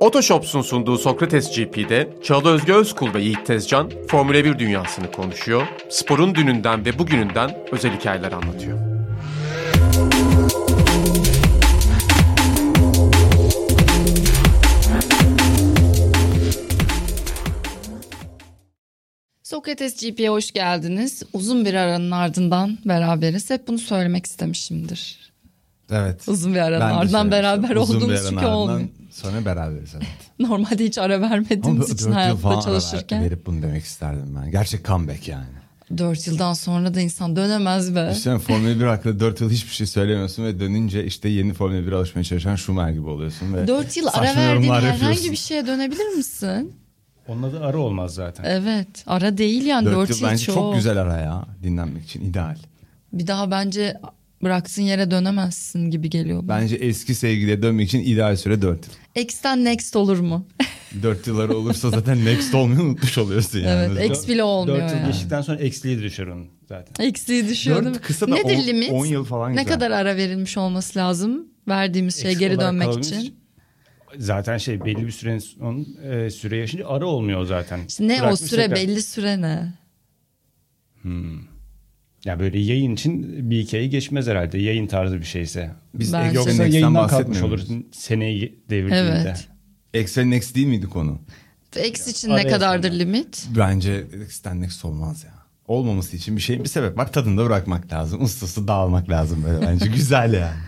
Otoshops'un sunduğu Sokrates GP'de Çağla Özge Özkul ve Yiğit Tezcan Formula 1 dünyasını konuşuyor, sporun dününden ve bugününden özel hikayeler anlatıyor. Sokrates GP'ye hoş geldiniz. Uzun bir aranın ardından beraberiz. Hep bunu söylemek istemişimdir. Evet. Uzun bir aranın Ben ardından beraber Uzun bir olduğumuz çünkü olmuyor. Sonra beraberiz evet. Normalde hiç ara vermediğimiz dört için hayatta falan ara çalışırken. verip bunu demek isterdim ben. Gerçek comeback yani. Dört yıldan sonra da insan dönemez be. Düşünsene Formula 1 hakkında 4 yıl hiçbir şey söylemiyorsun ve dönünce işte yeni Formula 1'e alışmaya çalışan Schumacher gibi oluyorsun. Ve Dört yıl ara verdiğin herhangi bir şeye dönebilir misin? Onun adı arı olmaz zaten. Evet. Ara değil yani Dört dört, yıl yıl bence çok. çok güzel ara ya. Dinlenmek için ideal. Bir daha bence bıraktığın yere dönemezsin gibi geliyor. bana. Bence eski sevgiliye dönmek için ideal süre 4 yıl. X'ten next olur mu? 4 yılları olursa zaten next olmayı unutmuş oluyorsun yani. Evet, X bile olmuyor 4 yıl yani. geçtikten sonra eksiliğe düşer onun zaten. Eksiği düşüyor değil mi? kısa da Nedir on- limit? on yıl falan Ne güzel. kadar ara verilmiş olması lazım verdiğimiz şey Eksik geri olarak dönmek için? Zaten şey belli bir sürenin son e, süre yaşınca arı olmuyor zaten. İşte ne o Bırakmış süre tekrar. belli süre ne? Ya böyle yayın için bir iki ayı geçmez herhalde yayın tarzı bir şeyse. Biz Bence- Yoksa X'ten yayından kalkmış olur seneyi devirdiğinde. Evet. X ve next değil miydi konu? X için araya ne kadardır sonra. limit? Bence X'ten next olmaz ya. Olmaması için bir şey bir sebep var. Tadında bırakmak lazım. Ustası dağılmak lazım böyle bence. Güzel yani.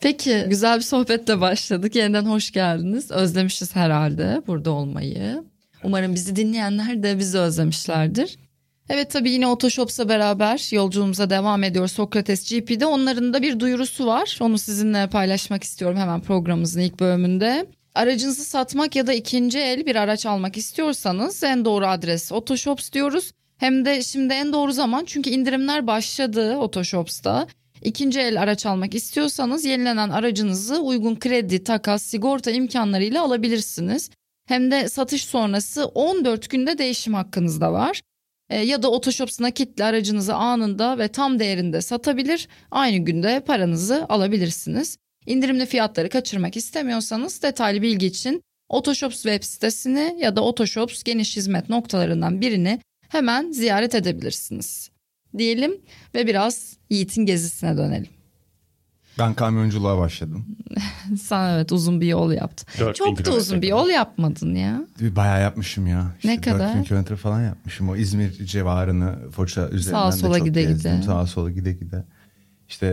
Peki güzel bir sohbetle başladık. Yeniden hoş geldiniz. Özlemişiz herhalde burada olmayı. Umarım bizi dinleyenler de bizi özlemişlerdir. Evet tabii yine Otoshops'la beraber yolculuğumuza devam ediyoruz Sokrates GP'de. Onların da bir duyurusu var. Onu sizinle paylaşmak istiyorum hemen programımızın ilk bölümünde. Aracınızı satmak ya da ikinci el bir araç almak istiyorsanız en doğru adres Otoshops diyoruz. Hem de şimdi en doğru zaman çünkü indirimler başladı Otoshops'ta. İkinci el araç almak istiyorsanız yenilenen aracınızı uygun kredi, takas, sigorta imkanlarıyla alabilirsiniz. Hem de satış sonrası 14 günde değişim hakkınız da var. E, ya da Otoshops nakitli aracınızı anında ve tam değerinde satabilir, aynı günde paranızı alabilirsiniz. İndirimli fiyatları kaçırmak istemiyorsanız detaylı bilgi için Otoshops web sitesini ya da Otoshops geniş hizmet noktalarından birini hemen ziyaret edebilirsiniz. Diyelim ve biraz Yiğit'in gezisine dönelim. Ben kamyonculuğa başladım. Sen evet uzun bir yol yaptın. 4000 Çok da uzun bir yol yapmadın ya. Bayağı yapmışım ya. İşte Ne kadar? 4000 kilometre falan yapmışım. O İzmir civarını Foça üzerinden Sağa de sola çok gide gezdim. gide. Sağa sola gide gide. İşte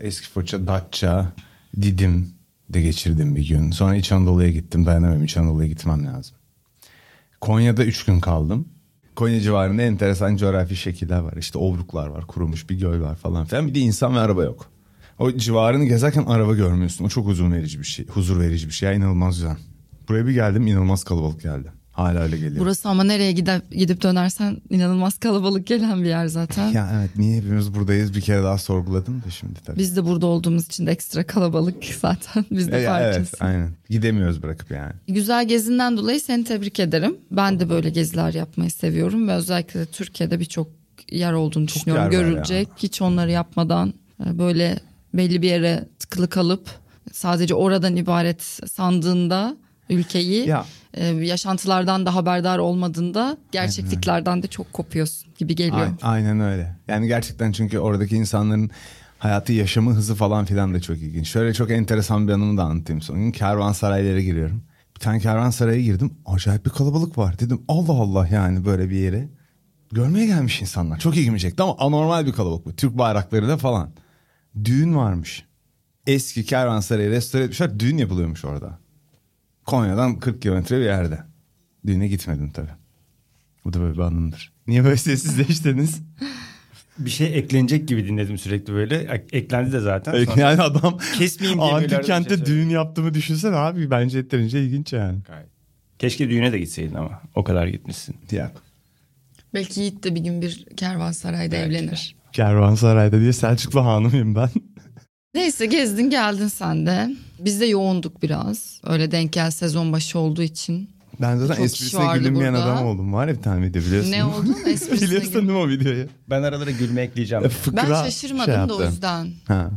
e, eski Foça, Datça, Didim de geçirdim bir gün. Sonra İç Anadolu'ya gittim. Dayanamıyorum. İç Anadolu'ya gitmem lazım. Konya'da 3 gün kaldım. Konya civarında enteresan coğrafi şekiller var. İşte obruklar var, kurumuş bir göl var falan filan. Bir de insan ve araba yok. O civarını gezerken araba görmüyorsun. O çok huzur verici bir şey. Huzur verici bir şey. Ya inanılmaz güzel. Buraya bir geldim inanılmaz kalabalık geldi. Hala öyle geliyor. Burası ama nereye gidip, gidip dönersen inanılmaz kalabalık gelen bir yer zaten. Ya evet niye hepimiz buradayız bir kere daha sorguladım da şimdi tabii. Biz de burada olduğumuz için de ekstra kalabalık zaten. Biz de E, evet aynen. Gidemiyoruz bırakıp yani. Güzel gezinden dolayı seni tebrik ederim. Ben de böyle geziler yapmayı seviyorum ve özellikle de Türkiye'de birçok yer olduğunu düşünüyorum. var ya. Görülecek. Hiç onları yapmadan e, böyle belli bir yere tıkılı kalıp sadece oradan ibaret sandığında ülkeyi Ya e, yaşantılardan da haberdar olmadığında gerçekliklerden de çok kopuyorsun gibi geliyor. a- aynen öyle. Yani gerçekten çünkü oradaki insanların hayatı yaşamı hızı falan filan da çok ilginç. Şöyle çok enteresan bir anımı da anlatayım. Son gün kervansaraylara giriyorum. Bir tane kervansaraya girdim. Acayip bir kalabalık var. Dedim Allah Allah yani böyle bir yere. Görmeye gelmiş insanlar. Çok ilgimi çekti ama anormal bir kalabalık bu. Türk bayrakları da falan. Düğün varmış. Eski kervansarayı restore etmişler. Düğün yapılıyormuş orada. Konya'dan 40 kilometre bir yerde. Düğüne gitmedim tabii. Bu da böyle bir anımdır. Niye böyle sessizleştiniz? Bir şey eklenecek gibi dinledim sürekli böyle. Ek- Eklendi de zaten. Sonra- yani adam Kesmeyeyim diye antik şey kentte söylüyor. düğün yaptığımı düşünsene abi. Bence yeterince ilginç yani. Gayet. Keşke düğüne de gitseydin ama. O kadar gitmişsin. Ya. Belki Yiğit de bir gün bir kervansarayda Belki evlenir. Kervansaray'da diye Selçuklu hanımıyım ben. Neyse gezdin geldin sen de. Biz de yoğunduk biraz. Öyle denk gel sezon başı olduğu için. Ben zaten Çok esprisine gülünmeyen burada. adam oldum. Var ya bir tane video biliyorsun. Ne oldu? Esprisine biliyorsun değil mi o videoyu? Ben aralara gülme ekleyeceğim. E, fıkra Ben şey şaşırmadım da o yüzden. Ha.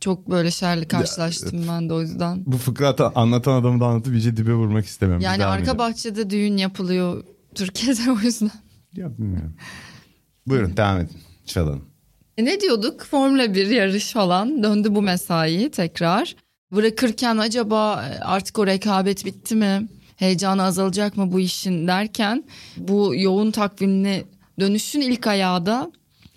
Çok böyle şerli karşılaştım ben de o yüzden. Bu fıkra anlatan adamı da anlatıp iyice dibe vurmak istemem. Yani arka bahçede düğün yapılıyor Türkiye'de o yüzden. Ya bilmiyorum. Buyurun devam edin. Çalın. E ne diyorduk? Formula 1 yarış falan döndü bu mesai tekrar. Bırakırken acaba e, artık o rekabet bitti mi? Heyecanı azalacak mı bu işin derken bu yoğun takvimli dönüşün ilk ayağı da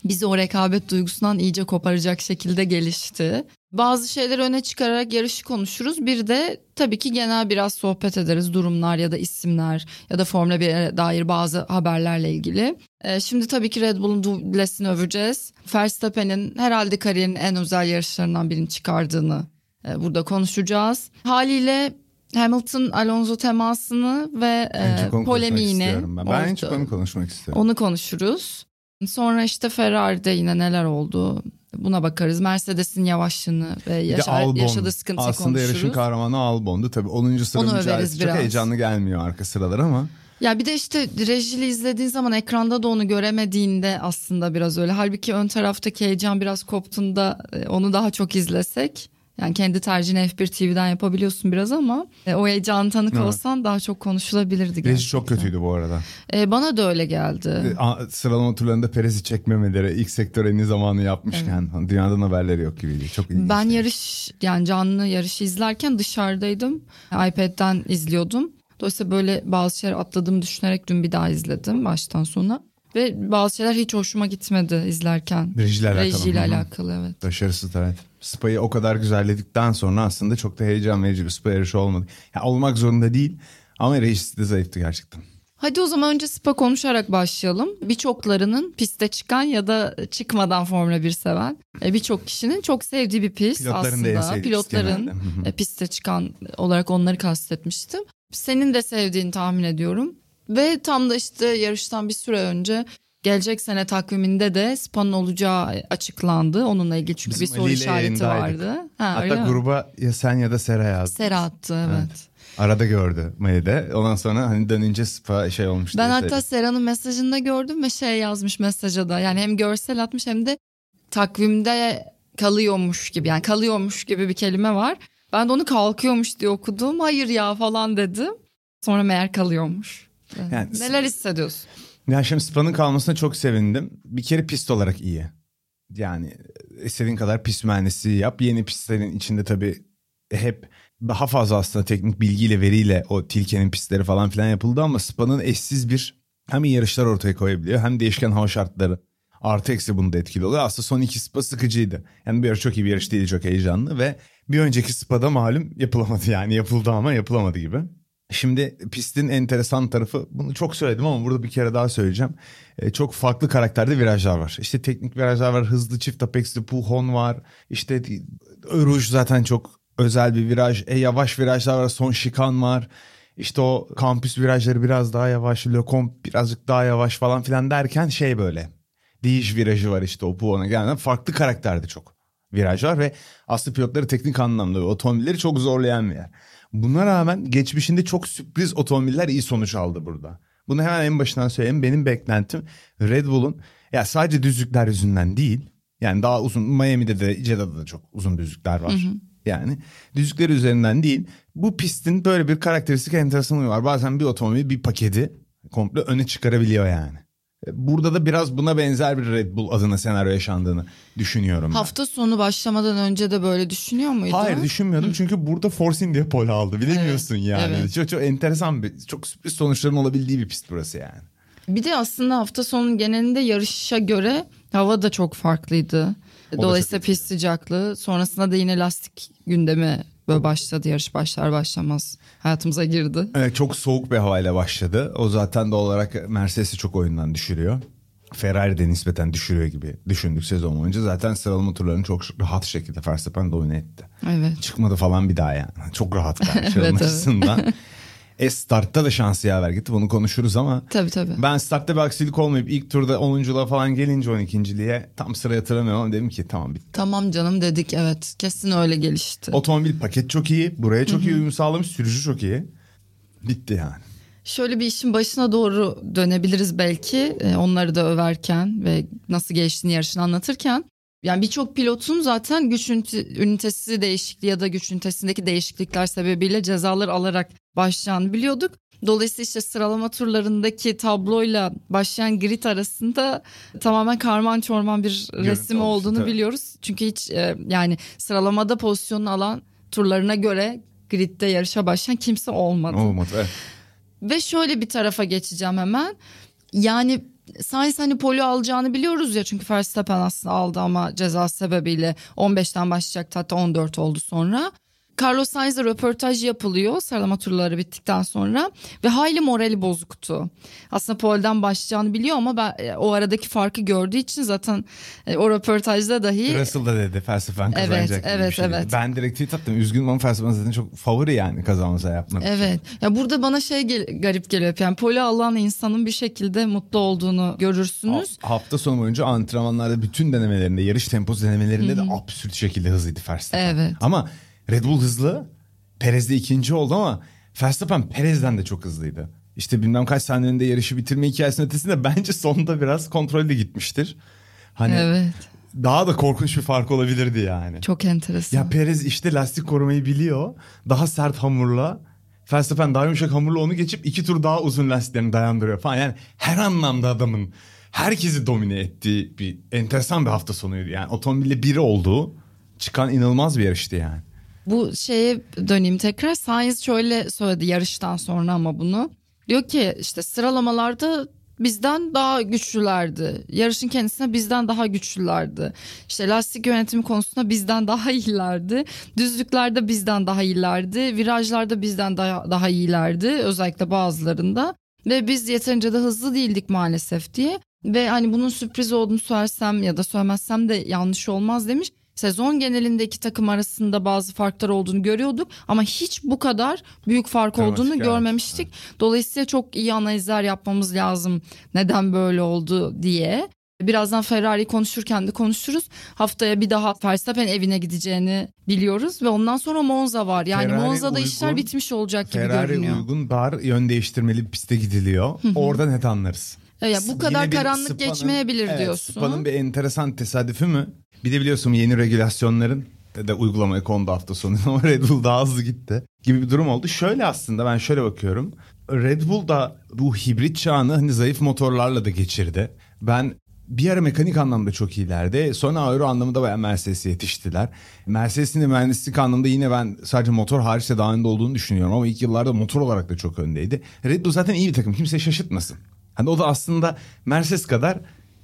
bizi o rekabet duygusundan iyice koparacak şekilde gelişti. Bazı şeyleri öne çıkararak yarışı konuşuruz. Bir de tabii ki genel biraz sohbet ederiz. Durumlar ya da isimler ya da Formula 1'e dair bazı haberlerle ilgili. Ee, şimdi tabii ki Red Bull'un dublesini öveceğiz. Verstappen'in herhalde kariyerinin en özel yarışlarından birini çıkardığını e, burada konuşacağız. Haliyle Hamilton Alonso temasını ve e, polemiğini ben. Ben en çok onu konuşmak istiyorum. Onu konuşuruz. Sonra işte Ferrari'de yine neler oldu buna bakarız. Mercedes'in yavaşlığını ve yaşa- Albon. yaşadığı sıkıntıyı Aslında konuşuruz. yarışın kahramanı Albon'du. Tabii 10. sıra Onu mücadelesi çok biraz. heyecanlı gelmiyor arka sıralar ama. Ya bir de işte rejili izlediğin zaman ekranda da onu göremediğinde aslında biraz öyle. Halbuki ön taraftaki heyecan biraz koptuğunda e, onu daha çok izlesek. Yani kendi tercihini F1 TV'den yapabiliyorsun biraz ama e, o heyecanı tanık Evet. olsan daha çok konuşulabilirdi. Reji çok gerçekten. kötüydü bu arada. E, bana da öyle geldi. E, Sıralama turlarında Perez'i çekmemeleri ilk sektör en iyi zamanı yapmışken dünyadan haberleri yok gibiydi. Çok ilginç. Ben yarış yani canlı yarışı izlerken dışarıdaydım. iPad'den izliyordum. Dolayısıyla böyle bazı şeyler atladığımı düşünerek dün bir daha izledim baştan sona. Ve bazı şeyler hiç hoşuma gitmedi izlerken. Rejiyle alakalı. Rejiyle alakalı evet. Başarısız evet. Spa'yı o kadar güzelledikten sonra aslında çok da heyecan verici bir Spa yarışı olmadı. Ya, olmak zorunda değil ama rejisi de zayıftı gerçekten. Hadi o zaman önce Spa konuşarak başlayalım. Birçoklarının piste çıkan ya da çıkmadan Formula 1 seven e, birçok kişinin çok sevdiği bir pist Pilotların da aslında. sevdiği Pilotların genelde. E, piste çıkan olarak onları kastetmiştim. Senin de sevdiğini tahmin ediyorum. Ve tam da işte yarıştan bir süre önce gelecek sene takviminde de Spa'nın olacağı açıklandı. Onunla ilgili çünkü Bizim bir soru Ali işareti vardı. Ha, Hatta gruba ya sen ya da Sera yazdı. Sera attı evet. Arada gördü Mayı'de. Ondan sonra hani dönünce Spa şey olmuş. Ben hatta. Sera'nın mesajında gördüm ve şey yazmış mesaja da. Yani hem görsel atmış hem de takvimde kalıyormuş gibi. Yani kalıyormuş gibi bir kelime var. Ben de onu kalkıyormuş diye okudum. Hayır ya falan dedim. Sonra meğer kalıyormuş. Yani- Neler hissediyorsun? Ya şimdi Spa'nın kalmasına çok sevindim. Bir kere pist olarak iyi. Yani istediğin kadar pist mühendisliği yap. Yeni pistlerin içinde tabii hep daha fazla aslında teknik bilgiyle veriyle o Tilke'nin pistleri falan filan yapıldı ama Spa'nın eşsiz bir hem yarışlar ortaya koyabiliyor hem değişken hava şartları artı eksi bunda etkili oluyor. Aslında son iki Spa sıkıcıydı. Yani bir çok iyi bir yarış değildi çok heyecanlı ve bir önceki Spa'da malum yapılamadı yani yapıldı ama yapılamadı gibi. Şimdi pistin enteresan tarafı bunu çok söyledim ama burada bir kere daha söyleyeceğim. Ee, çok farklı karakterde virajlar var. İşte teknik virajlar var, hızlı çift apexli puhon var. İşte Öruj zaten çok özel bir viraj. E, yavaş virajlar var, son şikan var. İşte o kampüs virajları biraz daha yavaş, Lecomp birazcık daha yavaş falan filan derken şey böyle. Değiş virajı var işte o puhona gelmeden farklı karakterde çok viraj var ve aslında pilotları teknik anlamda ve otomobilleri çok zorlayan bir yer. Buna rağmen geçmişinde çok sürpriz otomobiller iyi sonuç aldı burada. Bunu hemen en başından söyleyeyim. Benim beklentim Red Bull'un ya sadece düzlükler yüzünden değil. Yani daha uzun Miami'de de Cedda'da da çok uzun düzlükler var. Yani düzlükler üzerinden değil. Bu pistin böyle bir karakteristik enteresanlığı var. Bazen bir otomobil bir paketi komple öne çıkarabiliyor yani. Burada da biraz buna benzer bir Red Bull adına senaryo yaşandığını düşünüyorum ben. Hafta sonu başlamadan önce de böyle düşünüyor muydun? Hayır düşünmüyordum çünkü burada Force India pole aldı bilemiyorsun Evet, yani. evet. Çok, çok enteresan bir çok sürpriz sonuçların olabildiği bir pist burası yani. Bir de aslında hafta sonunun genelinde yarışa göre hava da çok farklıydı. Dolayısıyla pist sıcaklığı. Sonrasında da yine lastik gündemi böyle başladı. Yarış başlar başlamaz hayatımıza girdi. Evet, çok soğuk bir havayla başladı. O zaten doğal olarak Mercedes'i çok oyundan düşürüyor. Ferrari de nispeten düşürüyor gibi düşündük sezon boyunca. Zaten sıralama turlarını çok rahat şekilde Verstappen domine etti. Evet. Çıkmadı falan bir daha yani. Çok rahat karşı Evet, evet. E startta da şansı yaver gitti bunu konuşuruz ama Tabii tabii. ben startta bir aksilik olmayıp ilk turda 10'unculuğa falan gelince 12.liğe tam sıra hatırlamıyorum ama dedim ki tamam bitti. Tamam canım dedik evet. Kesin öyle gelişti. Otomobil paket çok iyi. Buraya çok iyi uyum sağlamış. Sürücü çok iyi. Bitti yani. Şöyle bir işin başına doğru dönebiliriz belki. Ee, onları da överken ve nasıl geçtiğini yarışını anlatırken. Yani birçok pilotun zaten güç ünite- ünitesi değişikliği ya da güç ünitesindeki değişiklikler sebebiyle cezalar alarak başlayacağını biliyorduk. Dolayısıyla işte sıralama turlarındaki tabloyla başlayan grid arasında tamamen karman çorman bir resim oluştu, olduğunu tabii. biliyoruz. Çünkü hiç e, yani sıralamada pozisyonunu alan turlarına göre gridde yarışa başlayan kimse olmadı. Olmadı. Evet. Ve şöyle bir tarafa geçeceğim hemen. Yani Sainz hani poli alacağını biliyoruz ya çünkü Verstappen aslında aldı ama ceza sebebiyle 15'ten başlayacaktı hatta 14 oldu sonra. Carlos Sainz'e röportaj yapılıyor sıralama turları bittikten sonra ve hayli morali bozuktu. Aslında polden başlayacağını biliyor ama ben e, o aradaki farkı gördüğü için zaten e, o röportajda dahi Russell da dedi felsefen Evet, kazanacak bir evet, şey dedi. evet. Ben direkt tweet attım. Üzgünüm ama felsefen zaten çok favori yani kazanmasa yapmak. için. Evet. Ya burada bana şey gel- garip geliyor. Yani poli alan insanın bir şekilde mutlu olduğunu görürsünüz. Ha- Hafta sonu boyunca antrenmanlarda bütün denemelerinde, yarış temposu denemelerinde de absürt şekilde hızlıydı Verstappen. Evet. Ama Red Bull hızlı. Perez de ikinci oldu ama Verstappen Perez'den de çok hızlıydı. İşte bilmem kaç saniyenin yarışı bitirme hikayesinin ötesinde bence sonunda biraz kontrollü gitmiştir. Hani Evet. daha da korkunç bir fark olabilirdi yani. Çok enteresan. Ya Perez işte lastik korumayı biliyor. Daha sert hamurla. Verstappen daha yumuşak hamurla onu geçip iki tur daha uzun lastiklerini dayandırıyor falan. Yani her anlamda adamın herkesi domine ettiği bir enteresan bir hafta sonuydu. Yani otomobille biri olduğu çıkan inanılmaz bir yarıştı yani. Bu şeye döneyim tekrar. Sainz şöyle söyledi yarıştan sonra ama bunu. Diyor ki işte sıralamalarda bizden daha güçlülerdi. Yarışın kendisine bizden daha güçlülerdi. İşte lastik yönetimi konusunda bizden daha iyilerdi. Düzlüklerde bizden daha iyilerdi. Virajlarda bizden daha, daha iyilerdi. Özellikle bazılarında. Ve biz yeterince de hızlı değildik maalesef diye. Ve hani bunun sürpriz olduğunu söylersem ya da söylemezsem de yanlış olmaz demiş. Sezon genelinde iki takım arasında bazı farklar olduğunu görüyorduk ama hiç bu kadar büyük fark Dramatik, olduğunu evet. görmemiştik. Dolayısıyla çok iyi analizler yapmamız lazım neden böyle oldu diye. Birazdan Ferrari konuşurken de konuşuruz. Haftaya bir daha Verstappen evine gideceğini biliyoruz ve ondan sonra Monza var. Yani Ferrari Monza'da işler uygun, bitmiş olacak gibi Ferrari görünüyor. uygun dar yön değiştirmeli bir piste gidiliyor. Orada net anlarız. Ya bu kadar karanlık Spa'nın- geçmeyebilir evet, diyorsun. Spa'nın bir enteresan tesadüfü mü? Bir de biliyorsun yeni regülasyonların de uygulamaya kondu hafta sonu ama Red Bull daha hızlı gitti gibi bir durum oldu. Şöyle aslında ben şöyle bakıyorum. Red Bull da bu hibrit çağını hani zayıf motorlarla da geçirdi. Ben bir ara mekanik anlamda çok iyilerdi. Sonra aero anlamında bayağı Mercedes'e yetiştiler. Mercedes'in de mühendislik anlamda yine ben sadece motor hariç de daha önde olduğunu düşünüyorum. Ama ilk yıllarda motor olarak da çok öndeydi. Red Bull zaten iyi bir takım. Kimse şaşırtmasın. Hani o da aslında Mercedes kadar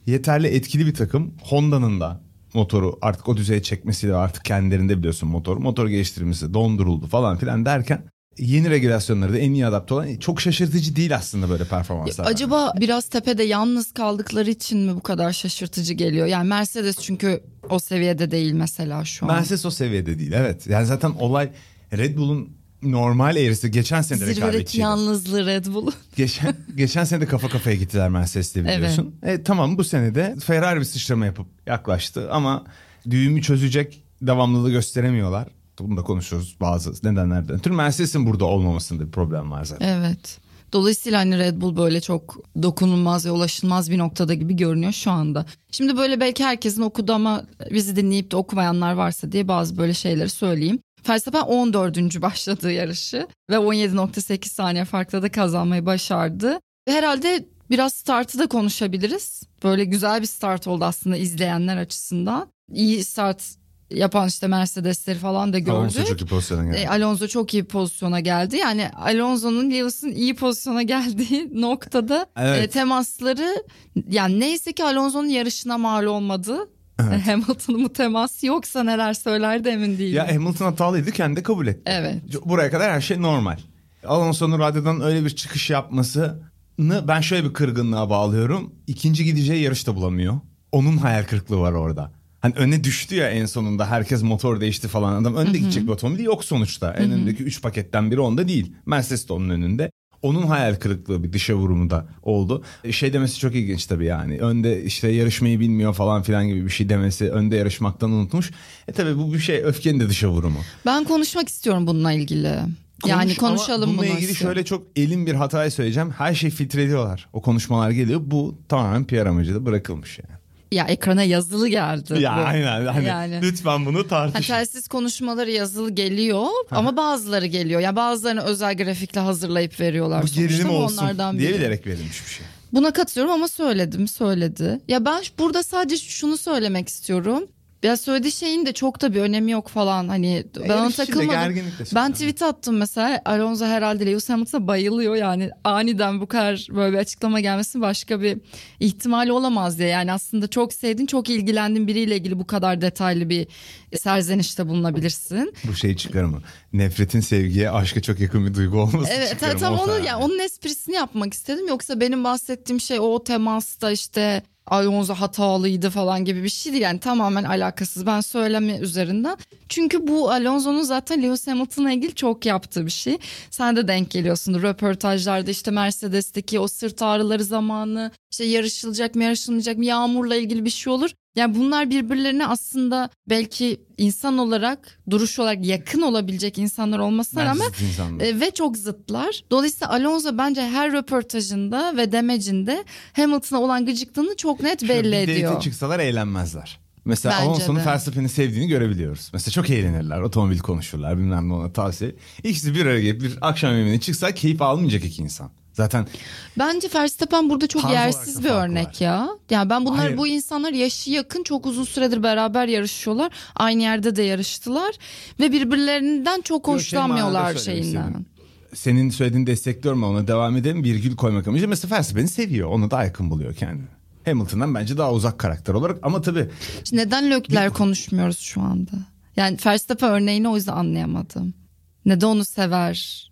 yeterli etkili bir takım. Honda'nın da motoru artık o düzeye çekmesiyle artık kendilerinde biliyorsun motor. Motor geliştirilmesi donduruldu falan filan derken yeni regülasyonları da en iyi adapte olan çok şaşırtıcı değil aslında böyle performanslar. Acaba biraz tepede yalnız kaldıkları için mi bu kadar şaşırtıcı geliyor? Yani Mercedes çünkü o seviyede değil mesela şu an. Mercedes o seviyede değil evet. Yani zaten olay Red Bull'un normal eğrisi geçen sene de rekabetçiydi. yalnızlığı Red Bull. Geçen, geçen sene de kafa kafaya gittiler Mercedes'le biliyorsun. E, tamam bu sene de Ferrari bir sıçrama yapıp yaklaştı ama düğümü çözecek devamlılığı gösteremiyorlar. Bunu da konuşuyoruz bazı nedenlerden ötürü. Mercedes'in burada olmamasında bir problem var zaten. Evet. Dolayısıyla hani Red Bull böyle çok dokunulmaz ve ulaşılmaz bir noktada gibi görünüyor şu anda. Şimdi böyle belki herkesin okudu ama bizi dinleyip de okumayanlar varsa diye bazı böyle şeyleri söyleyeyim. Verstappen 14. başladığı yarışı ve 17.8 saniye farkla da kazanmayı başardı. Ve herhalde biraz startı da konuşabiliriz. Böyle güzel bir start oldu aslında izleyenler açısından. İyi start yapan işte Mercedesleri falan da gördük. Alonso çok iyi pozisyona geldi. E, Alonso çok iyi pozisyona geldi. Yani Alonso'nun Lewis'in iyi pozisyona geldiği noktada Evet. e, temasları yani neyse ki Alonso'nun yarışına mal olmadı. Evet. Hamilton'ın bu teması yoksa neler söylerdi emin değilim. Ya Hamilton hatalıydı kendi de kabul etti. Evet. Buraya kadar her şey normal. Alonso'nun radyodan öyle bir çıkış yapmasını ben şöyle bir kırgınlığa bağlıyorum. İkinci gideceği yarışta bulamıyor. Onun hayal kırıklığı var orada. Hani öne düştü ya en sonunda herkes motor değişti falan. Adam önde gidecek bir otomobil yok sonuçta. En öndeki 3 paketten biri onda değil. Mercedes de onun önünde. Onun hayal kırıklığı bir dışa vurumu da oldu. E, Şey demesi çok ilginç tabii yani. Önde işte yarışmayı bilmiyor falan filan gibi bir şey demesi. Önde yarışmaktan unutmuş. E tabii bu bir şey öfkenin de dışa vurumu. Ben konuşmak istiyorum bununla ilgili. yani Konuş ama konuşalım bununla bunu. ilgili istiyorum. şöyle çok elin bir hatayı söyleyeceğim. Her şey filtre ediyorlar. O konuşmalar geliyor. Bu tamamen PR amacıyla bırakılmış yani. Ya ekrana yazılı geldi. Ya bu. aynen. Hani Yani. Lütfen bunu Ha, tartışın. telsiz konuşmaları yazılı geliyor ama bazıları geliyor. Ya bazılarını özel grafikle hazırlayıp veriyorlar. Bu gerilim olsun onlardan diye biri. bilerek verilmiş bir şey. Buna katılıyorum ama söyledim söyledi. Ya ben burada sadece şunu söylemek istiyorum. Ya söylediği şeyin de çok da bir önemi yok falan hani ben ona takılmadım. Ben tweet attım mesela Alonso herhalde Lewis Hamilton'a bayılıyor yani aniden bu kadar böyle bir açıklama gelmesi başka bir ihtimal olamaz diye. Yani aslında çok sevdiğin çok ilgilendiğin biriyle ilgili bu kadar detaylı bir serzenişte bulunabilirsin. Bu şey çıkarımı. Nefretin sevgiye, aşka çok yakın bir duygu olması Evet çıkarımı. tam o onu yani. ya onun esprisini yapmak istedim. Yoksa benim bahsettiğim şey o temasta işte Alonso hatalıydı falan gibi bir şey değil. Yani tamamen alakasız. Ben söyleme üzerinden. Çünkü bu Alonso'nun zaten Lewis Hamilton'la ilgili çok yaptığı bir şey. Sen de denk geliyorsun. Röportajlarda işte Mercedes'teki o sırt ağrıları zamanı işte yarışılacak mı yarışılmayacak mı yağmurla ilgili bir şey olur. Yani bunlar birbirlerine aslında belki insan olarak duruş olarak yakın olabilecek insanlar olmasına Ben rağmen e, ve çok zıtlar. Dolayısıyla Alonso bence her röportajında ve demecinde Hamilton'a olan gıcıklığını çok net belli bir ediyor. çıksalar eğlenmezler. Mesela Bence Alonso'nun. Verstappen'i sevdiğini görebiliyoruz. Mesela çok eğlenirler. Otomobil konuşurlar bilmem ne ona tavsiye. İkisi bir araya gelip bir akşam yemeğine çıksa keyif almayacak iki insan. Zaten Bence Verstappen burada çok Tarz olarak yersiz da bir fark örnek var. ya. Yani ben bunlar Hayır. bu insanlar yaşı yakın çok uzun süredir beraber yarışıyorlar. Aynı yerde de yarıştılar ve birbirlerinden çok şey hoşlanmıyorlar manada şeyinden. istedim. senin söylediğini destekliyorum ama ona devam edelim. Virgül koymak amacı. Mesela Verstappen'i seviyor. Onu daha yakın buluyor kendini. Hamilton'dan bence daha uzak karakter olarak ama tabii İşte neden Lökler konuşmuyoruz şu anda? Yani Verstappen örneğini o yüzden anlayamadım. Neden onu sever?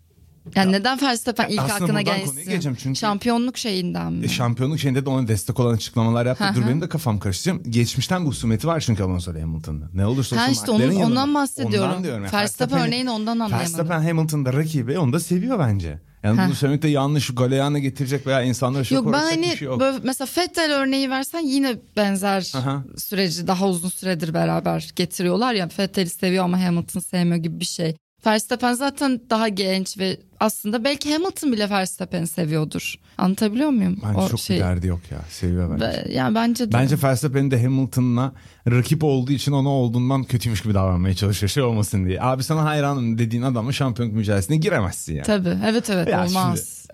Yani neden Verstappen ilk aslında aklına gelsin? çünkü- Şampiyonluk şeyinden mi? E, şampiyonluk şeyinde de ona destek olan açıklamalar yaptı. Dur benim de kafam karıştıracağım. Geçmişten bu husumeti var çünkü Alonso Hamilton'da. Ne olursa olsun işte onun, yanında. ondan bahsediyorum. Ondan diyorum. Yani Verstappen örneğini ondan anlayamadım. Verstappen Hamilton'da rakibi onu da seviyor bence. Yani Heh. bunu söylemek de yanlış galeyana getirecek veya insanlara şok Yok ben hani bir şey yok. böyle mesela Fettel örneği versen yine benzer Aha. süreci daha uzun süredir beraber getiriyorlar ya Fettel'i seviyor ama Hamilton sevmiyor gibi bir şey. Verstappen zaten daha genç ve aslında belki Hamilton bile Verstappen'i seviyordur. Anlatabiliyor muyum? Bence o çok şey. bir derdi yok ya. Seviyor bence. Be- Yani bence de. Bence Verstappen'in de Hamilton'la rakip olduğu için ona olduğundan kötüymüş gibi davranmaya çalışıyor şey olmasın diye. Abi sana hayranım dediğin adamla şampiyonluk mücadelesine giremezsin yani. Tabii evet evet Ya olmaz.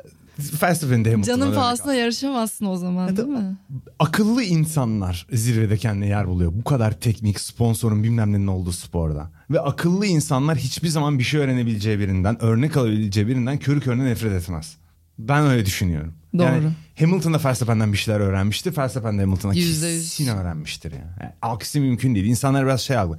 Verstappen'in de Hamilton'la Canın pahasına yarışamazsın o zaman değil mi? akıllı insanlar zirvede kendine yer buluyor. Bu kadar teknik, sponsorun bilmem nenin olduğu sporda. Ve akıllı insanlar hiçbir zaman bir şey öğrenebileceği birinden, örnek alabileceği birinden körü körüne nefret etmez. Ben öyle düşünüyorum. Doğru. Yani Hamilton da Verstappen'den bir şeyler öğrenmiştir. Verstappen de Hamilton'a kesin öğrenmiştir yani. yani. Aksi mümkün değil. İnsanlar biraz şey algı.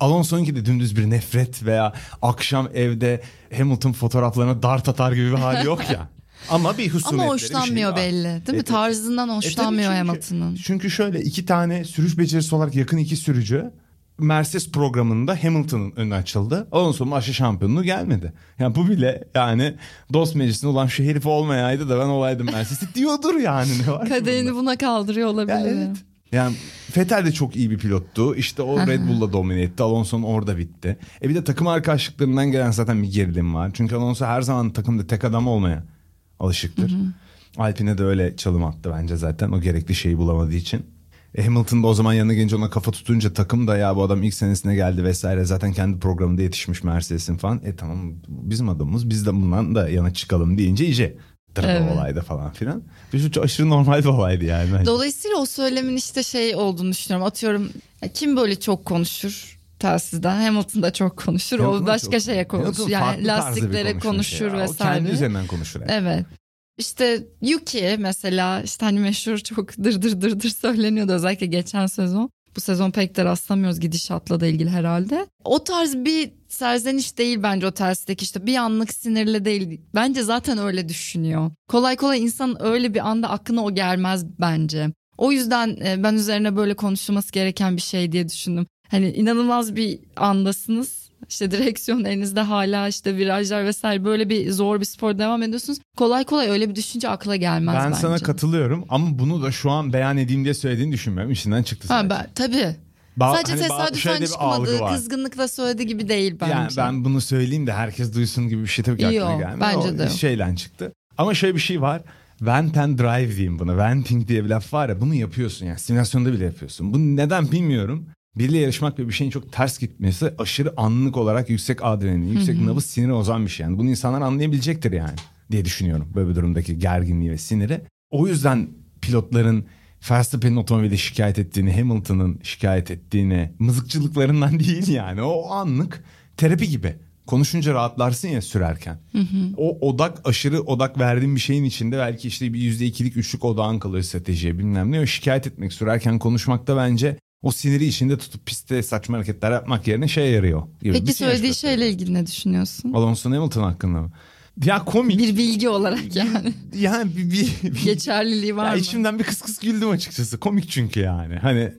Alonso'nunki de dümdüz bir nefret veya akşam evde Hamilton fotoğraflarına dart atar gibi bir hali yok ya. Ama bir husumetleri Ama şey hoşlanmıyor var. belli değil mi? E, Tarzından e hoşlanmıyor çünkü- Hamilton'ın. Çünkü şöyle iki tane sürüş becerisi olarak yakın iki sürücü Mercedes programında Hamilton'ın önü açıldı. Alonso'nun aşı şampiyonluğu gelmedi. Yani bu bile yani dost meclisinde olan şu herif olmayaydı da ben olaydım Mercedes'i diyordur yani. Ne var bunda? buna kaldırıyor olabilir. Ya evet. Yani Vettel de çok iyi bir pilottu. İşte o Red Bull'la domine etti. Alonso'nun orada bitti. E bir de takım arkadaşlıklarından gelen zaten bir gerilim var. Çünkü Alonso her zaman takımda tek adam olmaya alışıktır. Alpine de öyle çalım attı bence zaten o gerekli şeyi bulamadığı için. E Hamilton da o zaman yanına gelince ona kafa tutunca takım da ya bu adam ilk senesine geldi vesaire zaten kendi programında yetişmiş Mercedes'in falan. E tamam bizim adamımız biz de bundan da yana çıkalım deyince iyice drama Evet. olaydı falan filan. Bir şu aşırı normal bir olaydı yani. Dolayısıyla o söylemin işte şey olduğunu düşünüyorum. Atıyorum kim böyle çok konuşur telsizden? Hamilton da çok konuşur. Hamilton o başka çok- şeye konuşur. Hamilton Yani lastiklere konuşur ya. O vesaire. kendi üzerinden konuşur. hep. Evet. İşte Yuki mesela işte hani meşhur çok dır dır dır dır söyleniyordu özellikle geçen sezon. Bu sezon pek de rastlamıyoruz gidişatla da ilgili herhalde. O tarz bir serzeniş değil bence o tersteki işte bir anlık sinirli değil. Bence zaten öyle düşünüyor. Kolay kolay insan öyle bir anda aklına o gelmez bence. O yüzden e, ben üzerine böyle konuşulması gereken bir şey diye düşündüm. Hani inanılmaz bir andasınız. İşte direksiyon elinizde hala işte virajlar vesaire böyle bir zor bir spor devam ediyorsunuz. Kolay kolay öyle bir düşünce akla gelmez Ben bence. sana katılıyorum ama bunu da şu an beyan edeyim diye söylediğini düşünmüyorum. İçinden çıktı Ha, sadece. ben, tabii. Ba- Sadece hani tesadüfen çıkmadığı, kızgınlıkla söylediği gibi değil bence. Yani ben bunu söyleyeyim de herkes duysun gibi bir şey tabii ki aklıma Yok, gelmiyor. bence o de şeyle çıktı. Ama şöyle bir şey var. Vent and drive diyeyim buna. Venting diye bir laf var ya bunu yapıyorsun yani simülasyonda bile yapıyorsun. Bunu neden bilmiyorum. Biriyle yarışmak ve bir şeyin çok ters gitmesi aşırı anlık olarak yüksek adrenalin, yüksek nabız siniri ozan bir şey. Yani bunu insanlar anlayabilecektir yani diye düşünüyorum. Böyle bir durumdaki gerginliği ve siniri. O yüzden pilotların Verstappen'in otomobili şikayet ettiğini, Hamilton'ın şikayet ettiğini, mızıkçılıklarından değil yani. O anlık terapi gibi. Konuşunca rahatlarsın ya sürerken. O odak aşırı odak verdiğin bir şeyin içinde belki işte bir yüzde ikilik üçlük odağın kalır stratejiye bilmem ne. O şikayet etmek sürerken konuşmakta bence o siniri içinde tutup pistte saçma hareketler yapmak yerine şey yarıyor. gibi Peki şey söylediği şeyle ilgili ne düşünüyorsun? Alonso Hamilton hakkında mı? Ya komik. Bir bilgi olarak yani. yani bir, bir, bir- Geçerliliği var ya mı? içimden bir kıs kıs güldüm açıkçası. Komik çünkü yani. Hani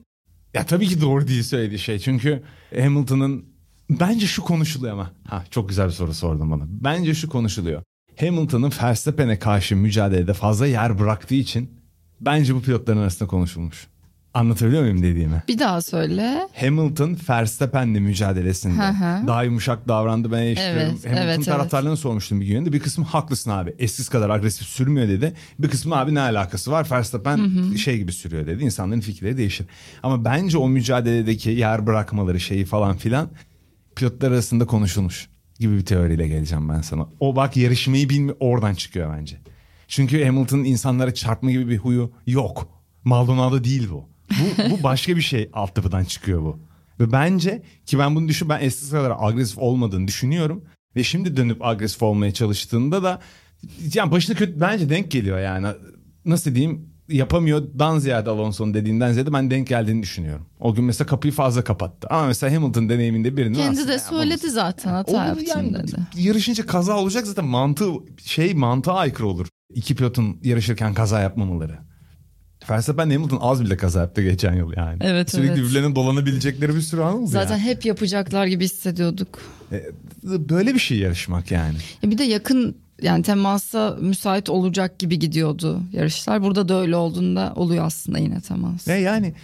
ya tabii ki doğru değil söylediği şey. Çünkü Hamilton'ın bence şu konuşuluyor ama. Ha çok güzel bir soru sordun bana. Bence şu konuşuluyor. Hamilton'ın Verstappen'e karşı mücadelede fazla yer bıraktığı için bence bu pilotların arasında konuşulmuş. Anlatabiliyor muyum dediğimi? Bir daha söyle. Hamilton Verstappen'le mücadelesinde Hı hı. daha yumuşak davrandı ben eleştiriyorum. Evet, Hamilton evet, evet. taraftarlarına sormuştum bir gün de bir kısmı haklısın abi eskisi kadar agresif sürmüyor dedi. Bir kısmı abi ne alakası var Verstappen şey gibi sürüyor dedi. İnsanların fikirleri değişir. Ama bence o mücadeledeki yer bırakmaları şeyi falan filan pilotlar arasında konuşulmuş gibi bir teoriyle geleceğim ben sana. O bak yarışmayı bilmi oradan çıkıyor bence. Çünkü Hamilton'ın insanlara çarpma gibi bir huyu yok. Maldonado değil bu. Bu, bu başka bir şey altyapıdan çıkıyor bu. Ve bence ki ben bunu düşün ben eskisi kadar agresif olmadığını düşünüyorum. Ve şimdi dönüp agresif olmaya çalıştığında da yani başına kötü bence denk geliyor yani. Nasıl diyeyim yapamıyordan ziyade Alonso'nun dediğinden ziyade ben denk geldiğini düşünüyorum. O gün mesela kapıyı fazla kapattı. Ama mesela Hamilton deneyiminde birinin Kendi de söyledi zaten hata Olur yaptım yani, dedi. Yarışınca kaza olacak zaten mantığı şey mantığa aykırı olur. İki pilotun yarışırken kaza yapmamaları. Verstappen Hamilton az bile kaza yaptı geçen yıl yani. Evet, Sürekli evet. birbirlerine dolanabilecekleri bir sürü an oldu Zaten yani. hep yapacaklar gibi hissediyorduk. E, Böyle bir şey yarışmak yani. Ya bir de yakın yani temasa müsait olacak gibi gidiyordu yarışlar. Burada da öyle olduğunda oluyor aslında yine temas. Ne yani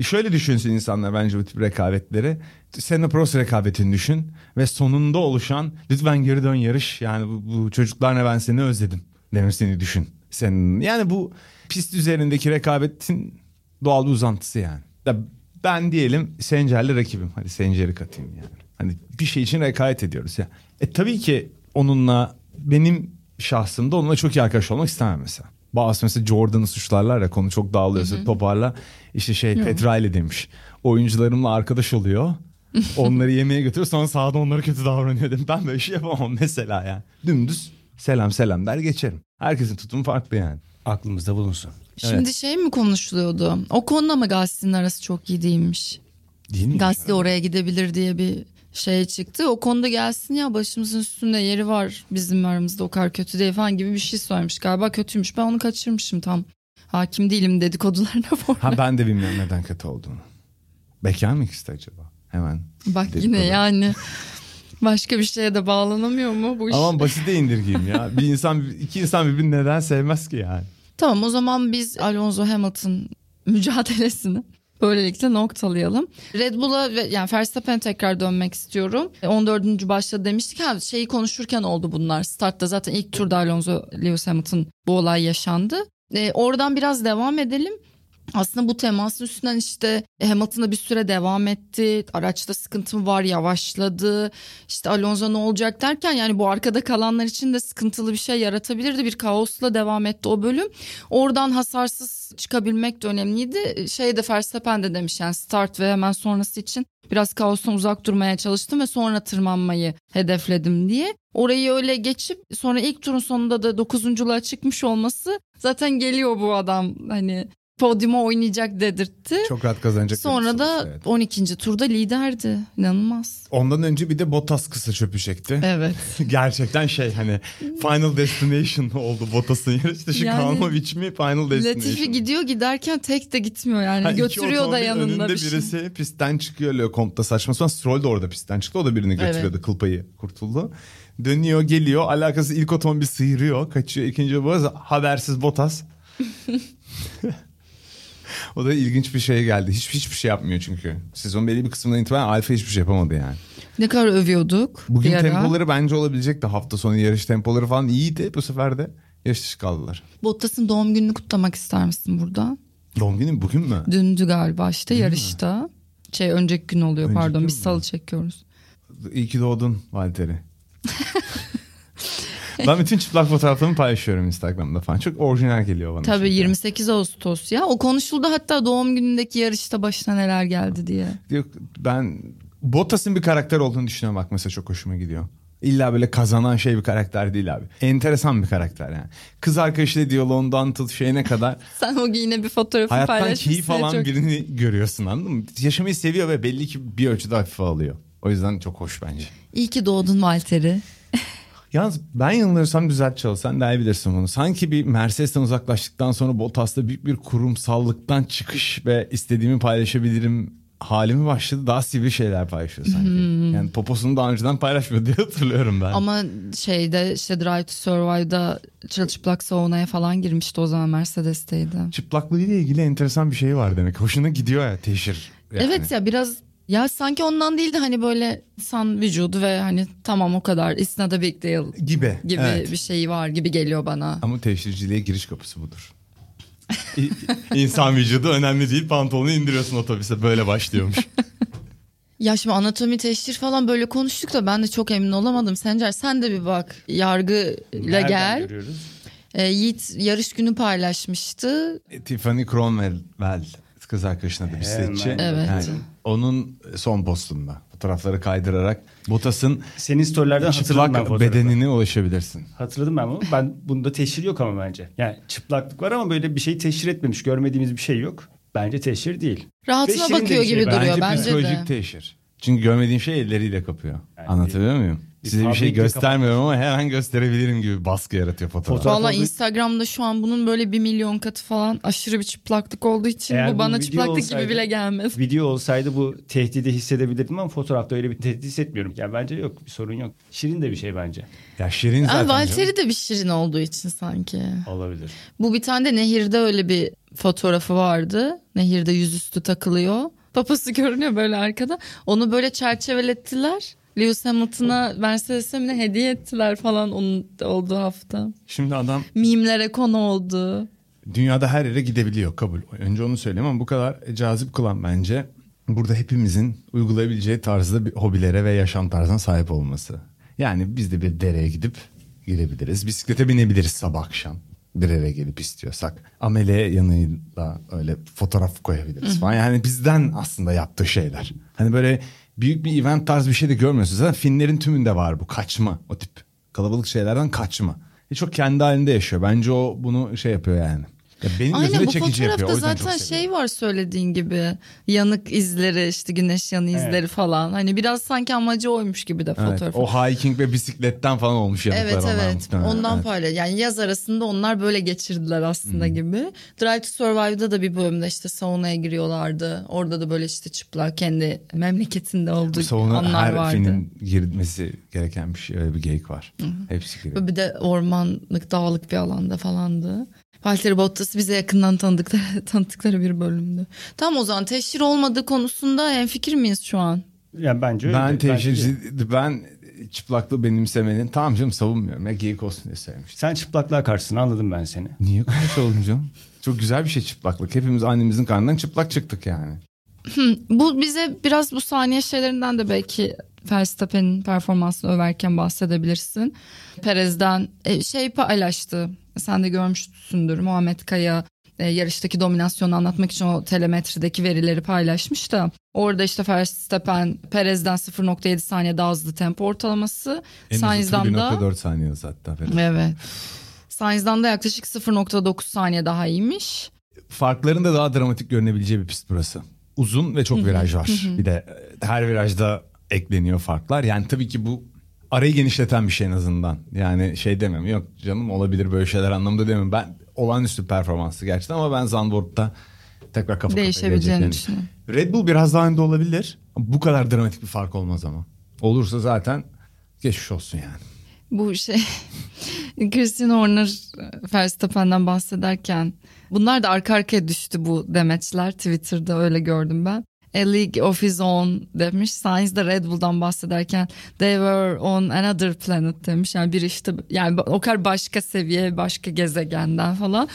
şöyle düşünsün insanlar bence bu tip rekabetleri. Senna Prost rekabetini düşün ve sonunda oluşan lütfen geri dön yarış. Yani bu, bu çocuklar ne ben seni özledim demesini düşün. Senin yani bu pist üzerindeki rekabetin doğal bir uzantısı yani. Ya ben diyelim Sencer'le rakibim. Hadi Sencer'i katayım yani. Hani bir şey için rekabet ediyoruz ya. E tabii ki onunla benim şahsımda onunla çok iyi arkadaş olmak istemem mesela. Bazı mesela Jordan'ı suçlarlar ya konu çok dağılıyorsa toparla. İşte şey Petrali demiş. Oyuncularımla arkadaş oluyor. Onları yemeğe götürüyor sonra sahada onlara kötü davranıyor dedim. Ben böyle şey yapamam mesela yani. Dümdüz selam selam der geçerim. Herkesin tutumu farklı yani. Aklımızda bulunsun. Şimdi şey mi konuşuluyordu? O konuda mı Gasly'nin arası çok iyi değilmiş? Değil mi? Gasly oraya gidebilir diye bir şey çıktı. O konuda gelsin ya başımızın üstünde yeri var bizim aramızda o kadar kötü değil falan gibi bir şey söylemiş. Galiba kötüymüş ben onu kaçırmışım tam. Hakim değilim dedikodularına falan. Ha ben de bilmiyorum neden kötü olduğunu. Bekar mı ikisi acaba? Hemen. Bak dedikodu. yine yani başka bir şeye de bağlanamıyor mu bu iş? Aman basite indirgeyim ya. Bir insan iki insan birbirini neden sevmez ki yani? Tamam o zaman biz Alonso Hamilton mücadelesini böylelikle noktalayalım. Red Bull'a ve yani Verstappen'e tekrar dönmek istiyorum. E, 14. başta demiştik ha şeyi konuşurken oldu bunlar. Startta zaten ilk turda Alonso Lewis Hamilton bu olay yaşandı. E, oradan biraz devam edelim. Aslında bu temasın üstünden işte Hamilton'da bir süre devam etti. Araçta sıkıntı mı var yavaşladı. İşte Alonso ne olacak derken yani bu arkada kalanlar için de sıkıntılı bir şey yaratabilirdi. Bir kaosla devam etti o bölüm. Oradan hasarsız çıkabilmek de önemliydi. Şey de Verstappen de demiş yani start ve hemen sonrası için biraz kaostan uzak durmaya çalıştım ve sonra tırmanmayı hedefledim diye. Orayı öyle geçip sonra ilk turun sonunda da dokuzunculuğa çıkmış olması zaten geliyor bu adam hani podyuma oynayacak dedirtti. Çok rahat kazanacak. Sonra da Evet. 12. turda liderdi. İnanılmaz. Ondan önce bir de Bottas kısa çöpü çekti. Evet. Gerçekten şey hani Final Destination oldu Bottas'ın yarışı. Şu Yani- Kalmovic mi Final Destination? Latifi gidiyor giderken tek de gitmiyor yani. Ha, Götürüyor da yanında önünde bir şey. birisi pistten çıkıyor Lecomte'da saçma sapan. Stroll de orada pistten çıktı. O da birini götürüyordu. Evet. Kıl payı kurtuldu. Dönüyor geliyor. Alakası ilk otomobil sıyırıyor. Kaçıyor. ikinci bu habersiz Bottas. o da ilginç bir şey geldi. Hiç, hiçbir şey yapmıyor çünkü. Sezon belli bir kısmından itibaren Alfa hiçbir şey yapamadı yani. Ne kadar övüyorduk. Bugün tempoları bence olabilecekti. Hafta sonu yarış tempoları falan iyiydi bu sefer de. Yarış dışı kaldılar. Bottas'ın doğum gününü kutlamak ister misin burada? Doğum günü bugün mü? Dündü galiba işte yarışta. Şey önceki gün oluyor Önceki pardon gün biz mü? salı çekiyoruz. İyi ki doğdun Valtteri. ben bütün çıplak fotoğraflarımı paylaşıyorum Instagram'da falan. Çok orijinal geliyor bana. Tabii çünkü. 28 Ağustos ya. O konuşuldu hatta doğum günündeki yarışta başına neler geldi diye. Diyor, ben Bottas'ın bir karakter olduğunu düşünüyorum bak mesela çok hoşuma gidiyor. İlla böyle kazanan şey bir karakter değil abi. Enteresan bir karakter yani. Kız arkadaşıyla diyaloğundan tut şeyine kadar Sen o yine bir fotoğrafı hayattan paylaşmışsın. keyif alan çok... birini görüyorsun anladın mı? Yaşamayı seviyor ve belli ki bir ölçüde hafife alıyor. O yüzden çok hoş bence. İyi ki doğdun Valtteri. Yalnız ben yanılırsam düzelt çal. Sen daha iyi bilirsin bunu. Sanki bir Mercedes'ten uzaklaştıktan sonra Bottas'ta büyük bir kurumsallıktan çıkış ve istediğimi paylaşabilirim halimi başladı. Daha sivri şeyler paylaşıyor sanki. Yani poposunu daha önceden paylaşmıyor diye hatırlıyorum ben. Ama şeyde işte Drive to Survive'da çırılçıplak saunaya falan girmişti o zaman Mercedes'teydi. Çıplaklığıyla ilgili enteresan bir şey var demek. Hoşuna gidiyor ya teşhir. yani. Evet ya biraz ya sanki ondan değil de hani böyle insan vücudu ve hani tamam o kadar it's not a big deal Gibi. gibi evet. bir şey var gibi geliyor bana. Ama teşhirciliğe giriş kapısı budur. İnsan vücudu önemli değil pantolonu indiriyorsun otobüse böyle başlıyormuş. Ya şimdi anatomi teşhir falan böyle konuştuk da ben de çok emin olamadım. Sencer sen de bir bak yargıyla Nereden gel. görüyoruz? E, Yiğit yarış günü paylaşmıştı. Tiffany Cromwell kız arkadaşına da bir Hemen. setçi. Evet. Yani onun son postunda fotoğrafları kaydırarak Bottas'ın Senin storylerden ben çıplak fotoğrafı. bedenine ulaşabilirsin. Hatırladım ben bunu. Ben bunda teşhir yok ama bence. Yani çıplaklık var ama böyle bir şey teşhir etmemiş. Görmediğimiz bir şey yok. Bence teşhir değil. Rahatına Ve bakıyor bir şey gibi bence. duruyor Bence bence psikolojik de. teşhir. Çünkü görmediğin şey elleriyle kapıyor. Yani Anlatabiliyor muyum? Size bir şey göstermiyorum ama her an gösterebilirim gibi baskı yaratıyor fotoğraf. Fotoğraf- Valla Instagram'da şu an bunun böyle bir milyon katı falan aşırı bir çıplaklık olduğu için Eğer bu bana çıplaklık olsaydı- gibi bile gelmez. Video olsaydı bu tehdidi hissedebilirdim ama fotoğrafta öyle bir tehdit hissetmiyorum. Yani bence yok bir sorun yok. Şirin de bir şey bence. Ya Şirin zaten. Valtteri de bir şirin olduğu için sanki. Olabilir. Bu bir tane de nehirde öyle bir fotoğrafı vardı. Nehirde yüzüstü takılıyor. Papası görünüyor böyle arkada. Onu böyle çerçevelettiler. Lewis Hamilton'a Mercedes'e mi hediye ettiler falan onun olduğu hafta. Şimdi adam Mimlere konu oldu. dünyada her yere gidebiliyor kabul. Önce onu söyleyeyim ama bu kadar cazip kılan bence burada hepimizin uygulayabileceği tarzda bir hobilere ve yaşam tarzına sahip olması. Yani biz de bir dereye gidip girebiliriz. Bisiklete binebiliriz sabah akşam. Bir eve gelip istiyorsak. Amele yanıyla öyle fotoğraf koyabiliriz falan. Yani bizden aslında yaptığı şeyler. Hani böyle büyük bir event tarz bir şey de görmüyorsunuz. Zaten filmlerin tümünde var bu kaçma o tip. Kalabalık şeylerden kaçma. E çok kendi halinde yaşıyor. Bence o bunu şey yapıyor yani. Ya benim Aynen bu çekici yapıyor. Fotoğrafta yüzden zaten şey var söylediğin gibi. Yanık izleri işte güneş yanı izleri Evet. falan. Hani biraz sanki amacı oymuş gibi de Evet, fotoğraf. o hiking ve bisikletten falan olmuş yanıklar Evet onlar evet muhtemelen. ondan Evet. paylaş. Yani yaz arasında onlar böyle geçirdiler aslında gibi. Drive to Survive'da da bir bölümde işte saunaya giriyorlardı. Orada da böyle işte çıplak kendi memleketinde olduğu Sonra anlar her vardı. filmin girmesi gereken bir şey. Öyle bir geyik var. Hepsi giriyor. Bir de ormanlık dağlık bir alanda falandı. Valtteri Bottas'ı bize yakından tanıdıkları, tanıttıkları bir bölümdü. Tamam o zaman teşhir olmadığı konusunda hemfikir miyiz şu an? Yani bence öyle. Ben teşhir, ben çıplaklığı benimsemenin tamam canım savunmuyorum. Ya geyik olsun diye sevmiştim. Sen çıplaklığa karşısın anladım ben seni. Niye karşı oldun canım? Çok güzel bir şey çıplaklık. Hepimiz annemizin karnından çıplak çıktık yani. Bu bize biraz bu saniye şeylerinden de belki Verstappen'in performansını överken bahsedebilirsin. Perez'den e, şey paylaştı. Sen de görmüşsündür. Muhammed Kaya e, yarıştaki dominasyonu anlatmak için o telemetrideki verileri paylaşmış da orada işte Verstappen Perez'den 0.7 saniye daha hızlı tempo ortalaması. En Sainz'dan da 1.4 saniye hatta. Ferhat. evet. Sainz'dan da yaklaşık 0.9 saniye daha iyiymiş. Farkların da daha dramatik görünebileceği bir pist burası. Uzun ve çok viraj var. Bir de e, her virajda ekleniyor farklar. Yani tabii ki bu arayı genişleten bir şey en azından. Yani şey demiyorum yok canım olabilir böyle şeyler anlamda demiyorum. Ben olağanüstü performansı gerçekten ama ben Zandvoort'ta tekrar kafa Değişebileceğini düşünüyorum. Red Bull biraz daha önde olabilir. Bu kadar dramatik bir fark olmaz ama. Olursa zaten geçmiş olsun yani. Bu şey Christian Horner Verstappen'den bahsederken bunlar da arka arkaya düştü bu demeçler Twitter'da öyle gördüm ben. A League of His Own demiş. Sainz de Red Bull'dan bahsederken they were on another planet demiş. Yani bir işte yani o kadar başka seviye, başka gezegenden falan.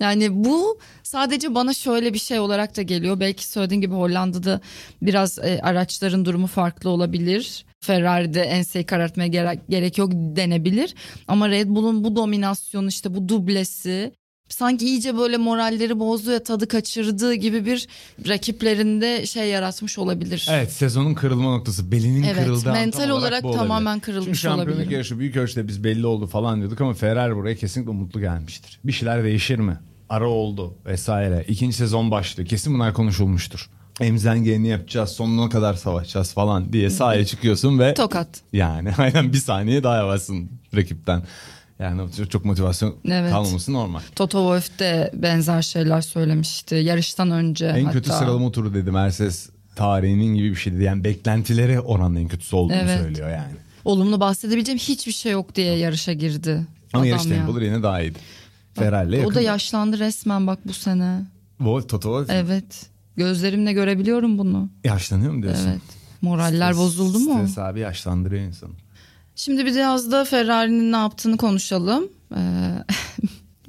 Yani bu sadece bana şöyle bir şey olarak da geliyor. Belki söylediğin gibi Hollanda'da biraz e, araçların durumu farklı olabilir. Ferrari'de enseyi karartmaya gerek, gerek yok denebilir. Ama Red Bull'un bu dominasyonu işte bu dublesi sanki iyice böyle moralleri bozdu ya tadı kaçırdığı gibi bir rakiplerinde şey yaratmış olabilir. Evet sezonun kırılma noktası belinin Evet, kırıldığı mental olarak bu olabilir. tamamen kırılmış Çünkü şampiyonluk olabilir. yarışı büyük ölçüde biz belli oldu falan diyorduk ama Ferrari buraya kesinlikle mutlu gelmiştir. Bir şeyler değişir mi? Ara oldu vesaire. İkinci sezon başlıyor. Kesin bunlar konuşulmuştur. Emzen geleni yapacağız sonuna kadar savaşacağız falan diye sahaya çıkıyorsun ve Tokat. yani aynen bir saniye daha yavaşsın rakipten. Yani çok- motivasyon Evet. kalmaması normal. Toto Wolff de benzer şeyler söylemişti yarıştan önce. En hatta. kötü sıralama turu dedi Mercedes tarihinin gibi bir şey dedi. Yani beklentilere oranla en kötüsü olduğunu Evet. söylüyor yani. Olumlu bahsedebileceğim hiçbir şey yok diye yarışa girdi. Ama Adam yarış ya. tempoları yine daha iyiydi. Ferrari'le O yakın. da yaşlandı resmen bak bu sene. Wolf, Toto Wolff Evet. Gözlerimle görebiliyorum bunu. yaşlanıyor mu diyorsun? Evet. Moraller bozuldu mu? Stres abi yaşlandırıyor insanı. Şimdi biraz da Ferrari'nin ne yaptığını konuşalım. Ee,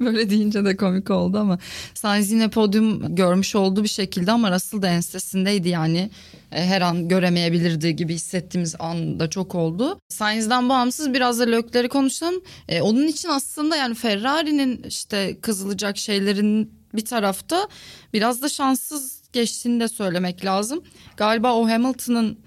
böyle deyince de komik oldu ama Sainz yine podyum görmüş olduğu bir şekilde ama Russell da ensesindeydi yani. Ee, her an göremeyebilirdi gibi hissettiğimiz an da çok oldu. Sainz'den bağımsız biraz da Lökler'i konuşalım. Ee, onun için aslında yani Ferrari'nin işte kızılacak şeylerin bir tarafta biraz da şanssız geçtiğini de söylemek lazım. Galiba o Hamilton'ın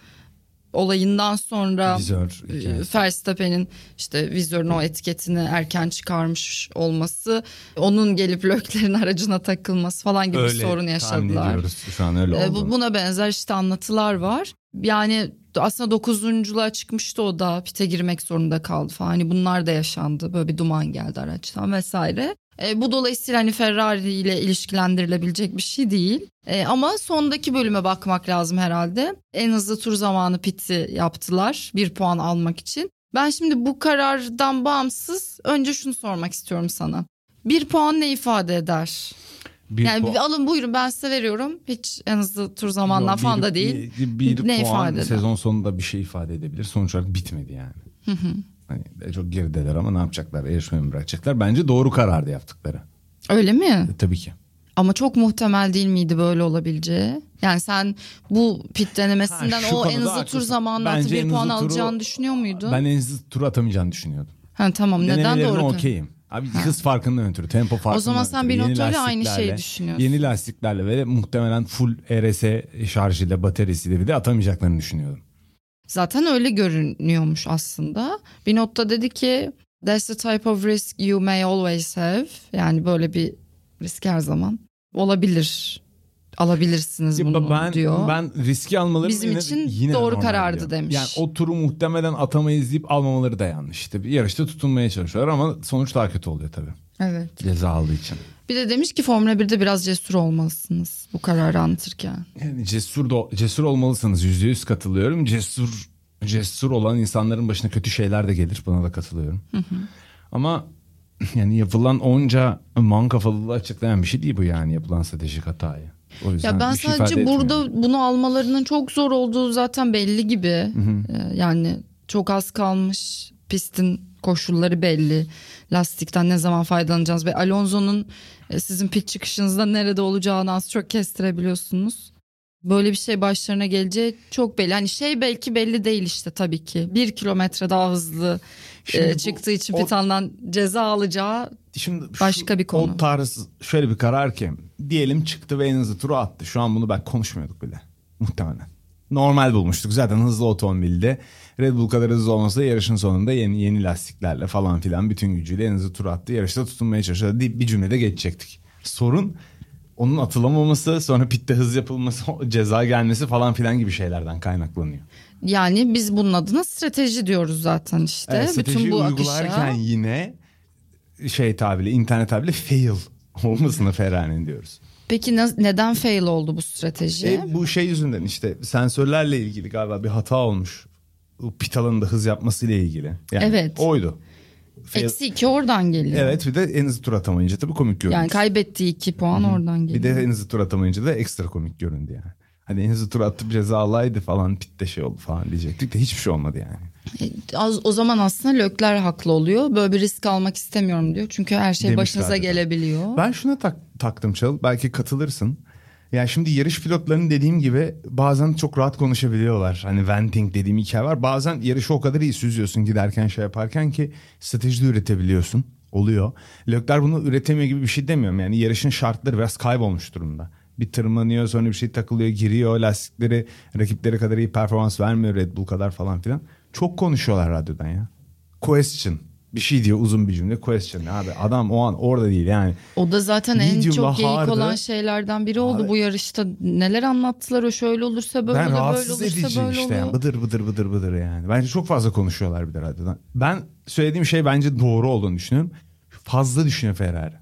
olayından sonra Vizör e, hikayesi. Verstappen'in işte vizörün o etiketini erken çıkarmış olması, onun gelip Lökler'in aracına takılması falan gibi bir sorun yaşadılar. ediyoruz. Şu an öyle E, oldu. bu- buna benzer işte anlatılar var. Yani aslında dokuzunculuğa çıkmıştı o da pite girmek zorunda kaldı falan. Hani bunlar da yaşandı. Böyle bir duman geldi araçtan vesaire. E, bu dolayısıyla hani Ferrari ile ilişkilendirilebilecek bir şey değil. E, ama sondaki bölüme bakmak lazım herhalde. En hızlı tur zamanı piti yaptılar bir puan almak için. Ben şimdi bu karardan bağımsız önce şunu sormak istiyorum sana. Bir puan ne ifade eder? Bir yani puan- alın buyurun ben size veriyorum. Hiç en hızlı tur Yok, falan bir- da değil. Bir, bir Ne puan ifade eder? sezon sonunda bir şey ifade edebilir. Sonuç olarak bitmedi yani. Hani de çok gerideler ama ne yapacaklar? Yarışmayı mı bırakacaklar? Bence doğru karardı yaptıkları. Öyle mi? E, tabii ki. Ama çok muhtemel değil miydi böyle olabileceği? Yani sen bu pit denemesinden Ha, o en hızlı tur zamanında Bence bir puan turu- alacağını düşünüyor muydun? Ben en hızlı tur atamayacağını düşünüyordum. Ha, tamam neden doğru? okeyim. Abi hız farkından ötürü, tempo farkından O zaman sen ötürü, bir notörle aynı şeyi düşünüyorsun. Yeni lastiklerle ve muhtemelen full RS şarjıyla, bataryasıyla bir de atamayacaklarını düşünüyordum. Zaten öyle görünüyormuş aslında. Bir notta dedi ki That's the type of risk you may always have. Yani böyle bir risk her zaman olabilir. Alabilirsiniz bunu ben, diyor. Ben riski almaları Bizim yine, için yine doğru karardı diyorum. demiş. Yani o turu muhtemelen atamayız deyip almamaları da yanlış. İşte bir yarışta tutunmaya çalışıyorlar ama sonuç daha kötü oluyor tabii. Evet. Ceza aldığı için. Bir de demiş ki Formula 1'de biraz cesur olmalısınız bu kararı anlatırken. Yani cesur da, cesur olmalısınız yüzde yüz katılıyorum. Cesur cesur olan insanların başına kötü şeyler de gelir. Buna da katılıyorum. Ama yani yapılan onca man kafalılığı açıklayan bir şey değil bu yani yapılan stratejik hatayı. O yüzden Ya ben şey sadece ifade etmiyor. burada bunu almalarının çok zor olduğu zaten belli gibi. Ee, Yani çok az kalmış. Pistin koşulları belli. Lastikten ne zaman faydalanacağız ve Alonso'nun sizin pit çıkışınızda nerede olacağını az çok kestirebiliyorsunuz. Böyle bir şey başlarına geleceği çok belli. Hani şey belki belli değil işte tabii ki. Bir kilometre daha hızlı Şimdi e, çıktığı için o- pitandan ceza alacağı Şimdi şu- Başka bir konu. O tarz şöyle bir karar ki diyelim çıktı ve en hızlı turu attı. Şu an bunu ben konuşmuyorduk bile. Muhtemelen. Normal bulmuştuk. Zaten hızlı otomobilde Red Bull kadar hızlı olmasa da yarışın sonunda yeni yeni lastiklerle falan filan bütün gücüyle en hızlı tur attı. Yarışta tutunmaya çalışıyordu. Bir bir cümlede geçecektik. Sorun onun atılamaması, sonra pitte hız yapılması, ceza gelmesi falan filan gibi şeylerden kaynaklanıyor. yani biz bunun adına strateji diyoruz zaten işte. Evet, Bütün strateji bu uygularken akışa. yine şey tabiri, internet tabiriyle fail olmasını Ferrari'nin diyoruz. Peki ne- neden fail oldu bu strateji? E, bu şey yüzünden işte sensörlerle ilgili galiba bir hata olmuş. Bu pit alanında hız yapmasıyla ilgili. Yani Evet. Oydu. Eksi iki oradan geliyor. Evet bir de en hızlı tur atamayınca tabii komik göründü. Yani kaybettiği iki puan oradan bir geliyor. de en hızlı tur atamayınca da ekstra komik göründü yani. Hadi en hızlı tur atıp ceza alaydı falan pitte şey oldu falan diyecektik de hiçbir şey olmadı yani. E, Az, o zaman aslında Lökler haklı oluyor. Böyle bir risk almak istemiyorum diyor. Çünkü her şey Demişlerdi başınıza de. gelebiliyor. Ben şuna tak, taktım Çal. Belki katılırsın. Yani şimdi yarış pilotlarının dediğim gibi bazen çok rahat konuşabiliyorlar. Hani venting dediğim hikaye var. Bazen yarışı o kadar iyi süzüyorsun giderken şey yaparken ki strateji de üretebiliyorsun. Oluyor. Lökler bunu üretemiyor gibi bir şey demiyorum. Yani yarışın şartları biraz kaybolmuş durumda. Bir tırmanıyor sonra bir şey takılıyor giriyor lastikleri rakipleri kadar iyi performans vermiyor Red Bull kadar falan filan. Çok konuşuyorlar radyodan ya. Question. Bir şey diyor uzun bir cümle question. Abi adam o an orada değil yani. O da zaten en çok geyik hard'ı- olan şeylerden biri oldu Abi- bu yarışta. Neler anlattılar o şöyle olursa böyle ben de böyle olursa edici böyle işte oluyor. yani bıdır bıdır bıdır bıdır yani. Bence çok fazla konuşuyorlar bir de radyodan. Ben söylediğim şey bence doğru olduğunu düşünüyorum. Fazla düşünüyor Ferrari.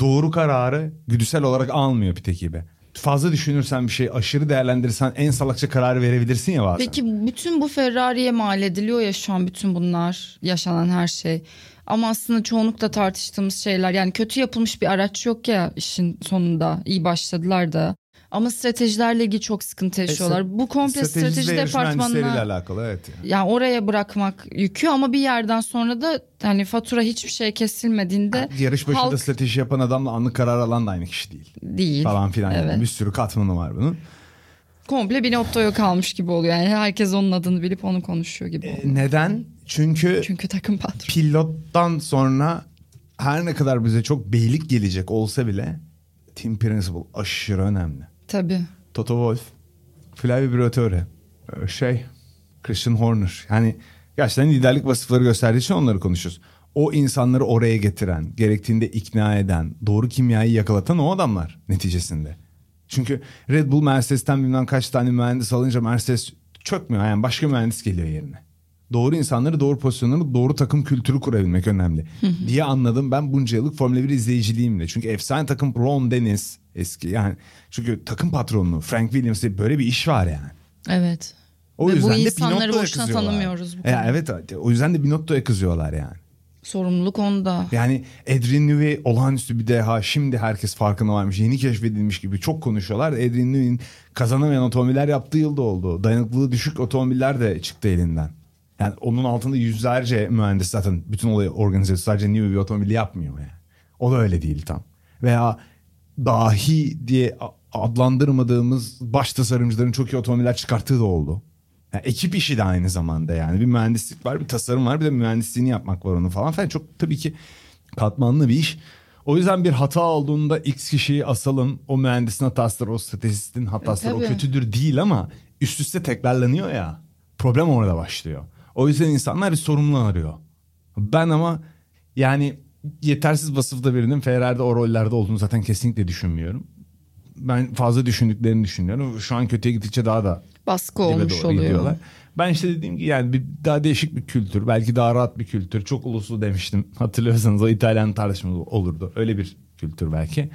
Doğru kararı güdüsel olarak almıyor Pit ekibi. Fazla düşünürsen bir şey aşırı değerlendirirsen en salakça kararı verebilirsin ya bazen. Peki bütün bu Ferrari'ye mal ediliyor ya şu an bütün bunlar yaşanan her şey. Ama aslında çoğunlukla tartıştığımız şeyler yani kötü yapılmış bir araç yok ya işin sonunda iyi başladılar da. Ama stratejilerle ilgili çok sıkıntı yaşıyorlar. bu komple Strateji departmanına alakalı evet. Yani. yani oraya bırakmak yükü ama bir yerden sonra da hani fatura hiçbir şey kesilmediğinde Yarış başında halk strateji yapan adamla anlık karar alan da aynı kişi değil. değil. Falan filan yani. Evet. Bir sürü katmanı var bunun. Komple bir noktaya kalmış gibi oluyor. Yani herkes onun adını bilip onu konuşuyor gibi oluyor. E, Neden? Çünkü Çünkü takım patronu. pilottan sonra her ne kadar bize çok beylik gelecek olsa bile team principle aşırı önemli. Tabii. Toto Wolff, Flavio Briatore, e, şey Christian Horner. Yani gerçekten liderlik vasıfları gösterdiği için onları konuşuyoruz. O insanları oraya getiren, gerektiğinde ikna eden, doğru kimyayı yakalatan o adamlar neticesinde. Çünkü Red Bull Mercedes'ten bilmem kaç tane mühendis alınca Mercedes çökmüyor. Yani başka mühendis geliyor yerine. Doğru insanları doğru pozisyonları doğru takım kültürü kurabilmek önemli diye anladım ben bunca yıllık Formula 1 izleyiciliğimle. Çünkü efsane takım Ron Dennis eski yani çünkü takım patronu Frank Williams diye böyle bir iş var yani. Evet. O Ve bu yüzden de insanları boşuna tanımıyoruz bu evet o yüzden de Binotto'ya kızıyorlar yani. Sorumluluk onda. Yani Adrian Newey olağanüstü bir deha. Şimdi herkes farkına varmış. Yeni keşfedilmiş gibi çok konuşuyorlar. Adrian Newey'in kazanamayan otomobiller yaptığı yılda oldu. Dayanıklılığı düşük otomobiller de çıktı elinden. Yani onun altında yüzlerce mühendis zaten bütün olayı organize ediyor. Sadece Newey bir otomobili yapmıyor yani. O da öyle değil tam. Veya dahi diye adlandırmadığımız baş tasarımcıların çok iyi otomobiller çıkarttığı da oldu. Yani ekip işi de aynı zamanda yani. Bir mühendislik var, bir tasarım var, bir de mühendisliğini yapmak var onun falan falan. Çok tabii ki katmanlı bir iş. O yüzden bir hata olduğunda X kişiyi asalım. O mühendisin hatası, o stratejistin hatası, o tabii. kötüdür değil ama üst üste tekrarlanıyor ya. Problem orada başlıyor. O yüzden insanlar bir sorumlu arıyor. Ben ama yani yetersiz vasıfta birinin Ferrari'de o rollerde olduğunu zaten kesinlikle düşünmüyorum. Ben fazla düşündüklerini düşünüyorum. Şu an kötüye gittikçe daha da Baskı olmuş oluyor. gidiyorlar. Ben işte dediğim gibi yani bir daha değişik bir kültür. Belki daha rahat bir kültür. Çok uluslu demiştim. Hatırlıyorsanız o İtalyan tartışması olurdu. Öyle bir kültür belki.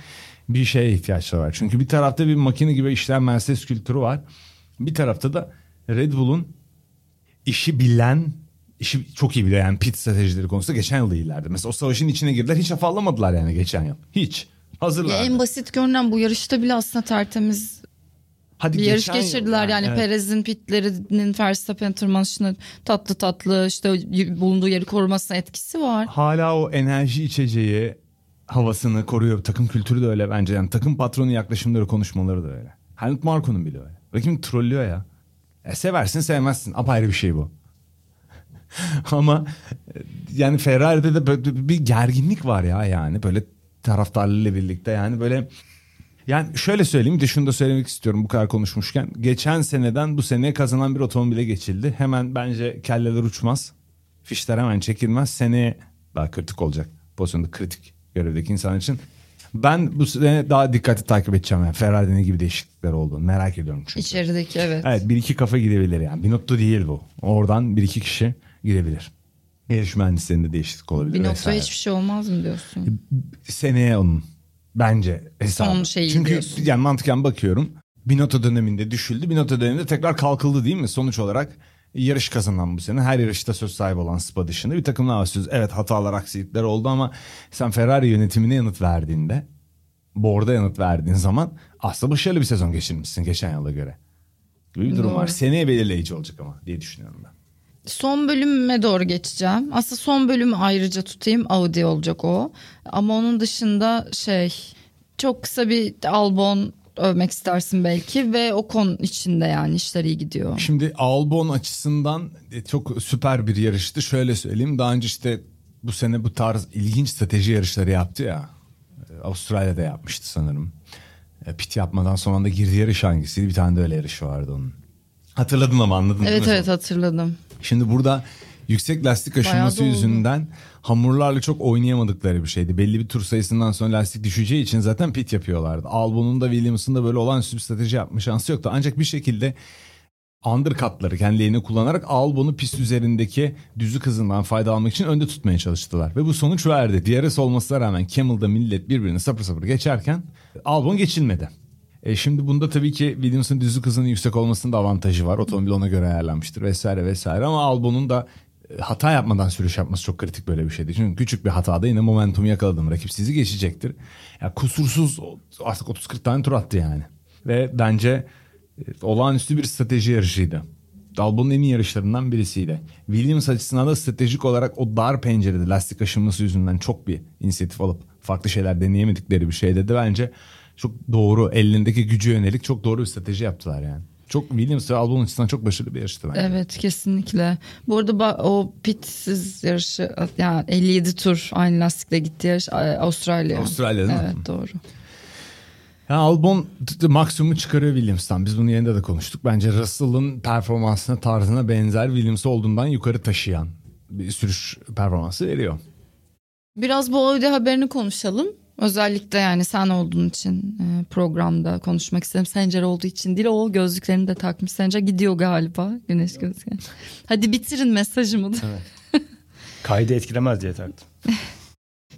Bir şeye ihtiyaçları var. Çünkü bir tarafta bir makine gibi işleyen Mercedes kültürü var. Bir tarafta da Red Bull'un işi bilen, işi çok iyi biliyor yani pit stratejileri konusunda geçen yıl iyilerdi. Mesela o savaşın içine girdiler hiç afallamadılar yani geçen yıl. Hiç. Ya Hazırlardı. en basit görünen bu yarışta bile aslında tertemiz Hadi bir yarış geçirdiler. Yani, evet. Perez'in pitlerinin Verstappen tırmanışını tatlı tatlı işte bulunduğu yeri korumasına etkisi var. hala o enerji içeceği havasını koruyor. Takım kültürü de öyle bence. Yani takım patronu yaklaşımları, konuşmaları da öyle. Helmut Marko'nun bile öyle. Rakibini trollüyor ya. E seversin sevmezsin. Apayrı bir şey bu. Ama e, yani Ferrari'de de böyle bir gerginlik var ya yani. Böyle taraftarlarıyla birlikte yani böyle... Yani şöyle söyleyeyim de şunu da söylemek istiyorum bu kadar konuşmuşken. Geçen seneden bu seneye kazanan bir otomobile geçildi. Hemen bence kelleler uçmaz. Fişler hemen çekilmez. Seneye daha kritik olacak. Pozisyonda kritik görevdeki insan için. Ben bu sene daha dikkatli takip edeceğim. Yani Ferrari'de ne gibi değişiklikler olduğunu merak ediyorum çünkü. İçerideki evet. Evet bir iki kafa gidebilir yani. Binotto değil bu. Oradan bir iki kişi gidebilir. Yarış mühendislerinde değişiklik olabilir. Vesaire. hiçbir şey olmaz mı diyorsun? Seneye onun bence hesabı. Son şeyi Çünkü diyorsun. yani mantıken bakıyorum. Binotto döneminde düşüldü. Binotto döneminde tekrar kalkıldı değil mi? Sonuç olarak yarış kazanan bu sene. Her yarışta söz sahibi olan Spa dışında bir takımla var söz. Evet hatalar aksilikler oldu ama sen Ferrari yönetimine yanıt verdiğinde Borda yanıt verdiğin zaman aslında başarılı bir sezon geçirmişsin geçen yıla göre. gibi bir durum Doğru. var. Seneye belirleyici olacak ama diye düşünüyorum ben. Son bölüme doğru geçeceğim. Aslında son bölümü ayrıca tutayım. Audi olacak o. Ama onun dışında şey çok kısa bir Albon övmek istersin belki ve o konu içinde yani işler iyi gidiyor. Şimdi Albon açısından e, çok süper bir yarıştı. Şöyle söyleyeyim daha önce işte bu sene bu tarz ilginç strateji yarışları yaptı ya. E, Avustralya'da yapmıştı sanırım. E, Pit yapmadan son anda girdiği yarış hangisiydi? Bir tane de öyle yarışı vardı onun. Hatırladın ama anladın değil Evet evet hatırladım. Şimdi burada yüksek lastik aşınması da oldu. Hamurlarla çok oynayamadıkları bir şeydi. Belli bir tur sayısından sonra lastik düşeceği için zaten pit yapıyorlardı. Albon'un da Williams'ın da böyle olağanüstü bir strateji yapma şansı yoktu. Ancak bir şekilde undercut'ları kendilerini kullanarak Albon'u pist üzerindeki düzlük hızından fayda almak için önde tutmaya çalıştılar. Ve bu sonuç verdi. DRS olmasına rağmen Camel'da millet birbirini sapır sapır geçerken Albon geçilmedi. E şimdi bunda tabii ki Williams'ın düzlük hızının yüksek olmasının da avantajı var. Otomobil ona göre ayarlanmıştır vesaire vesaire. Ama Albon'un da hata yapmadan sürüş yapması çok kritik böyle bir şeydi. Çünkü küçük bir hatada yine momentumu yakaladım. Rakip sizi geçecektir. Ya kusursuz artık 30-40 tane tur attı yani. Ve bence e, olağanüstü bir strateji yarışıydı. Albon'un en iyi yarışlarından birisiydi. Williams açısından da stratejik olarak o dar pencerede lastik aşınması yüzünden çok bir inisiyatif alıp farklı şeyler deneyemedikleri bir şey dedi. Bence çok doğru elindeki gücü yönelik çok doğru bir strateji yaptılar yani. Çok Williams ve Albon açısından çok başarılı bir yarıştı bence. Evet kesinlikle. Bu arada o pitsiz yarışı yani 57 tur aynı lastikle gitti yarış A- Avustralya. Avustralya değil mi? Evet doğru. Ya Albon maksimumu çıkarıyor Williams'tan. Biz bunu yerinde de konuştuk. Bence Russell'ın performansına tarzına benzer Williams olduğundan yukarı taşıyan bir sürüş performansı veriyor. Biraz bu Audi haberini konuşalım. Özellikle yani sen olduğun için e, programda konuşmak istedim. Sencer olduğu için değil o gözlüklerini de takmış. Sencer gidiyor galiba güneş gözlükleri. Hadi bitirin mesajımı da. Kaydı etkilemez diye taktım.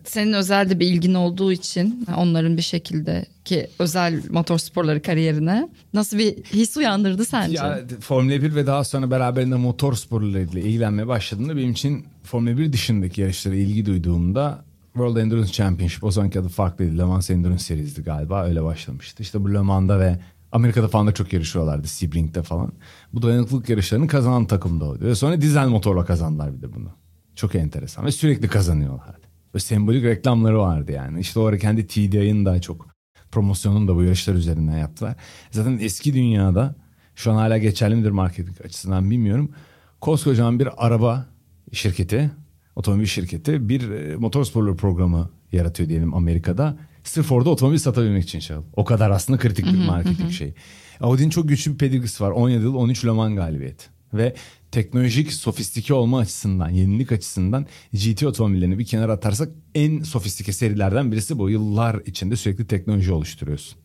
Senin özel de bir ilgin olduğu için onların bir şekilde ki özel motorsporları kariyerine nasıl bir his uyandırdı sence? Ya Formula 1 ve daha sonra beraberinde motor sporlarıyla ilgilenmeye başladığımda benim için Formula 1 dışındaki yarışlara ilgi duyduğumda World Endurance Championship o zamanki adı farklıydı. Le Mans Endurance Series'di galiba öyle başlamıştı. İşte bu Le Mans'da ve Amerika'da falan da çok yarışıyorlardı Sebring'de falan. Bu dayanıklılık yarışlarını kazanan takım da oydu. Ve sonra dizel motorla kazandılar bir de bunu. Çok enteresan ve sürekli kazanıyorlardı. Ve sembolik reklamları vardı yani. İşte o ara kendi TDI'nin daha çok promosyonunu da bu yarışlar üzerinden yaptılar. Zaten eski dünyada şu an hala geçerli midir marketing açısından bilmiyorum. Koskocaman bir araba şirketi, otomobil şirketi bir e, motorsporları programı yaratıyor diyelim Amerika'da. Sırf orada otomobil satabilmek için şey. O kadar aslında kritik bir marketing şey. Audi'nin çok güçlü bir pedigrisi var. 17 yıl 13 Le Mans galibiyeti. Ve teknolojik sofistike olma açısından, yenilik açısından GT otomobillerini bir kenara atarsak en sofistike serilerden birisi bu. Yıllar içinde sürekli teknoloji oluşturuyorsun.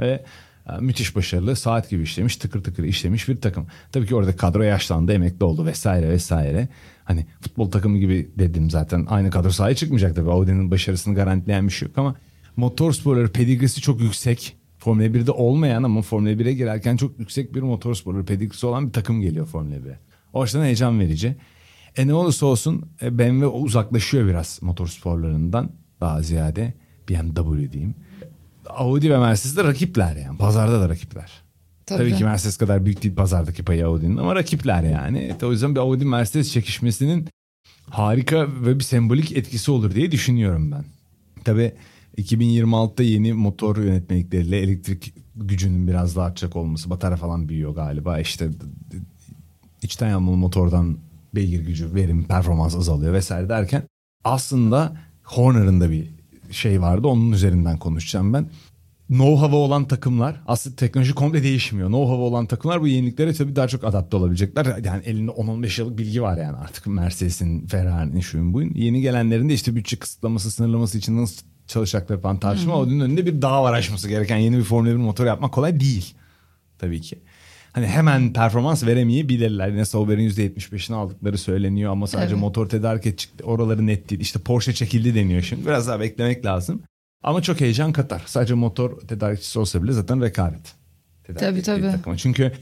Ve e, müthiş başarılı, saat gibi işlemiş, tıkır tıkır işlemiş bir takım. Tabii ki orada kadro yaşlandı, emekli oldu vesaire vesaire. Hani futbol takımı gibi dedim zaten aynı kadro sahaya çıkmayacak tabii. Audi'nin başarısını garantileyen bir şey yok ama motor sporları pedigrisi çok yüksek. Formula 1'de olmayan ama Formula 1'e girerken çok yüksek bir motor sporları pedigrisi olan bir takım geliyor Formula 1'e. O açıdan heyecan verici. E ne olursa olsun e, BMW uzaklaşıyor biraz motor sporlarından daha ziyade BMW diyeyim. Audi ve Mercedes de rakipler yani. Pazarda da rakipler. Tabii. Tabii, ki Mercedes kadar büyük değil pazardaki payı Audi'nin ama rakipler yani. E, o yüzden bir Audi Mercedes çekişmesinin harika ve bir sembolik etkisi olur diye düşünüyorum ben. Tabii 2026'da yeni motor yönetmelikleriyle elektrik gücünün biraz daha artacak olması. Batarya falan büyüyor galiba. İşte içten yanmalı motordan beygir gücü, verim, performans azalıyor vesaire derken aslında Horner'ın da bir şey vardı. Onun üzerinden konuşacağım ben. Know-how'ı olan takımlar aslında teknoloji komple değişmiyor. Know-how'ı olan takımlar bu yeniliklere tabii daha çok adapte olabilecekler. Yani elinde 10-15 yıllık bilgi var yani artık Mercedes'in, Ferrari'nin, şuyun buyun. Yeni gelenlerin de işte bütçe kısıtlaması, sınırlaması için nasıl çalışacakları falan tartışma. Audi'nin önünde bir dağ var aşması gereken yeni bir Formula 1 motor yapmak kolay değil. Tabii ki. Hani hemen performans veremeyebilirler. Yine Sauber'in %75'ini aldıkları söyleniyor ama sadece Evet. motor tedarik çıktı. Oraları net değil. İşte Porsche çekildi deniyor şimdi. Biraz daha beklemek lazım. Ama çok heyecan katar. Sadece motor tedarikçisi olsa bile zaten rekabet. Tabii, tabii. takıma. Çünkü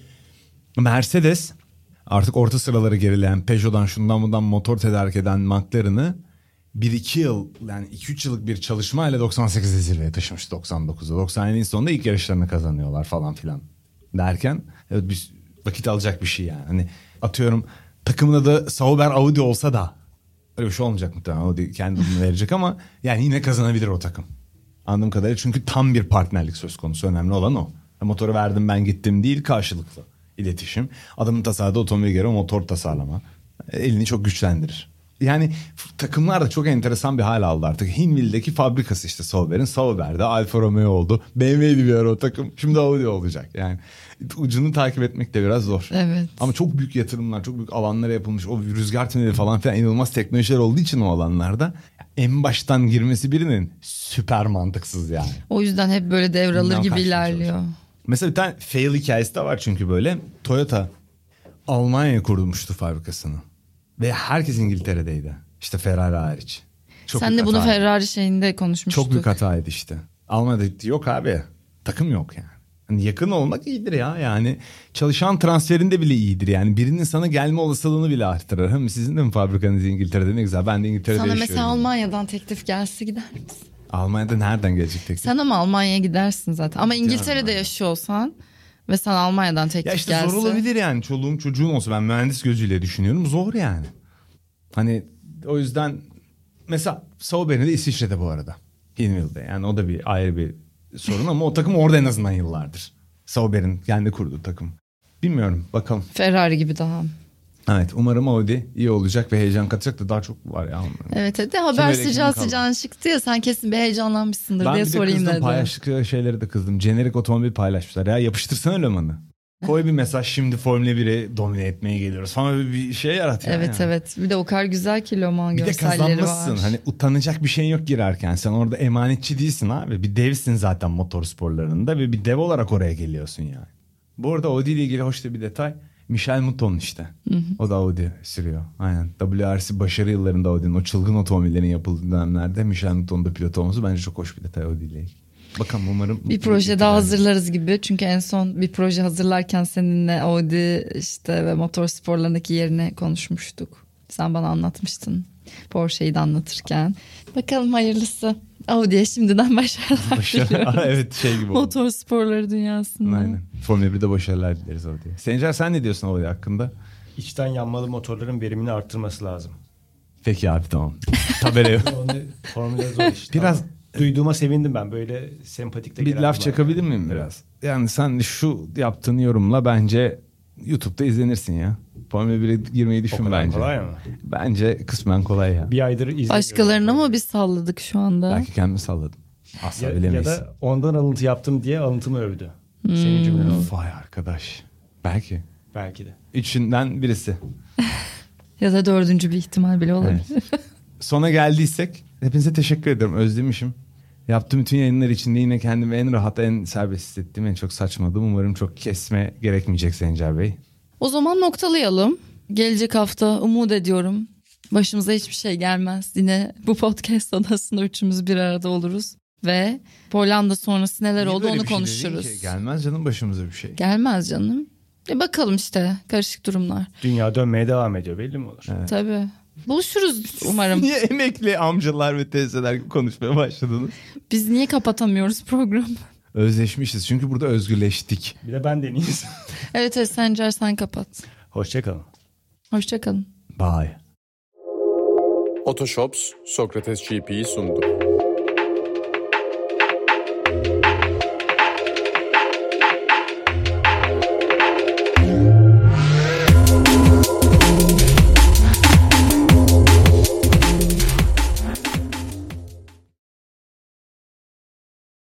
Mercedes artık orta sıraları gerileyen Peugeot'dan şundan bundan motor tedarik eden McLaren'ı 1-2 yıl yani 2-3 yıllık bir çalışmayla 98'de zirveye taşımış 99'da. 97'nin sonunda ilk yarışlarını kazanıyorlar falan filan derken evet biz vakit alacak bir şey yani. Hani atıyorum takımın adı Sauber Audi olsa da öyle bir şey olmayacak muhtemelen. Audi kendi verecek ama yani yine kazanabilir o takım. Anladığım kadarıyla çünkü tam bir partnerlik söz konusu. Önemli olan o. Motoru verdim ben gittim değil karşılıklı iletişim. Adamın tasarladığı otomobil göre motor tasarlama. Elini çok güçlendirir. Yani takımlar da çok enteresan bir hal aldı artık. Hinwill'deki fabrikası işte Sauber'in. Sauber'de Alfa Romeo oldu. BMW'di bir ara o takım. Şimdi Audi olacak. Yani ucunu takip etmek de biraz zor. Evet. Ama çok büyük yatırımlar, çok büyük alanlara yapılmış. O rüzgar tüneli falan filan inanılmaz teknolojiler olduğu için o alanlarda en baştan girmesi birinin süper mantıksız yani. O yüzden hep böyle devralır Bilmem gibi ilerliyor. çalışıyor. Mesela bir tane fail hikayesi de var çünkü böyle. Toyota Almanya'ya kurulmuştu fabrikasını. Ve herkes İngiltere'deydi. İşte Ferrari hariç. Çok Sen de bunu hataydı. Ferrari şeyinde konuşmuştuk. Çok büyük hataydı işte. Almanya'da yok abi. Takım yok yani. Hani yakın olmak iyidir ya yani. Çalışan transferinde bile iyidir yani. Birinin sana gelme olasılığını bile arttırır. Hem sizin de mi fabrikanız İngiltere'de ne güzel. Ben de İngiltere'de Sana yaşıyorum. mesela Almanya'dan teklif gelse gider misin? Almanya'da nereden gelecek teklif? Sen ama Almanya'ya gidersin zaten. Ama İngiltere'de yaşıyor olsan ve sen Almanya'dan teklif Ya işte gelse. zor olabilir yani. Çoluğum çocuğum olsa ben mühendis gözüyle düşünüyorum. Zor yani. Hani o yüzden mesela Sauber'in de İsviçre'de bu arada. Hinwill'de. Yani o da bir ayrı bir sorun ama o takım orada en azından yıllardır. Sauber'in kendi kurduğu takım. Bilmiyorum bakalım. Ferrari gibi daha. Evet umarım Audi iyi olacak ve heyecan katacak da daha çok var ya. Evet hadi haber sıcağı sıcağına çıktı ya sen kesin bir heyecanlanmışsındır Ben diye bir de sorayım kızdım dedim. paylaştıkları şeyleri de kızdım. Jenerik otomobil paylaşmışlar ya yapıştırsana Leman'ı. Koy bir mesaj şimdi Formula 1'i domine etmeye geliyoruz falan bir şey yarat ya. Evet yani. evet bir de o kadar güzel ki Le Mans Bir de görselleri kazanmışsın. var. Hani utanacak bir şeyin yok girerken. Sen orada emanetçi değilsin abi. Bir devsin zaten motor sporlarında ve bir dev olarak oraya geliyorsun yani. Bu arada Audi ile ilgili hoş da bir detay. Michel Mouton işte. O da Audi sürüyor. Aynen. WRC başarı yıllarında Audi'nin o çılgın otomobillerin yapıldığı dönemlerde Michel Mouton'un da pilot olması bence çok hoş bir detay Audi ile ilgili. Bakalım umarım. Bir proje daha hazırlarız gibi. Çünkü en son bir proje hazırlarken seninle Audi işte ve motor sporlarındaki yerini konuşmuştuk. Sen bana anlatmıştın. Porsche'yi de anlatırken. Bakalım hayırlısı. Audi'ye şimdiden başarılar Başarı. diliyorum. evet şey gibi oldu. Motor sporları dünyasında. Aynen. Formula 1'de başarılar dileriz Audi'ye. Sencer sen ne diyorsun Audi hakkında? İçten yanmalı motorların verimini arttırması lazım. Peki abi tamam. Tabela yok. Formüle zor işte. Biraz- Ama duyduğuma sevindim ben. Böyle sempatik de bir laf çakabilir miyim biraz? Yani sen şu yaptığın yorumla bence YouTube'da izlenirsin ya. Formula 1'e girmeyi O düşün kadar bence. kolay mı? Bence kısmen kolay ya. Bir aydır izlemiyorum. Başkalarına mı biz salladık şu anda? Belki kendimi salladım. Asla ya, ya bilemeyiz. da ondan alıntı yaptım diye alıntımı övdü. Senin cümlen oldu. Vay arkadaş. Belki. Belki de. Üçünden birisi. Ya da dördüncü bir ihtimal bile olabilir. Evet. Sona geldiysek hepinize teşekkür ederim. Özlemişim. Yaptığım bütün yayınlar içinde yine kendimi en rahat, en serbest hissettim. En çok saçmadım. Umarım çok kesme gerekmeyecek Sencer Bey. O zaman noktalayalım. Gelecek hafta umut ediyorum. Başımıza hiçbir şey gelmez. Yine bu podcast odasında üçümüz bir arada oluruz. Ve Hollanda sonrası neler Niye oldu böyle onu bir şey konuşuruz. ki? Gelmez canım başımıza bir şey. Gelmez canım. E bakalım işte karışık durumlar. Dünya dönmeye devam ediyor belli mi olur? Tabii. Buluşuruz umarım. Niye emekli amcalar ve teyzeler konuşmaya başladınız? Biz niye kapatamıyoruz programı? Özleşmişiz çünkü burada özgürleştik. Bir de ben deneyeyim. Evet evet Sencer sen kapat. Hoşçakalın. Hoşçakalın. Bye. Otoshops Sokrates GP'yi sundu.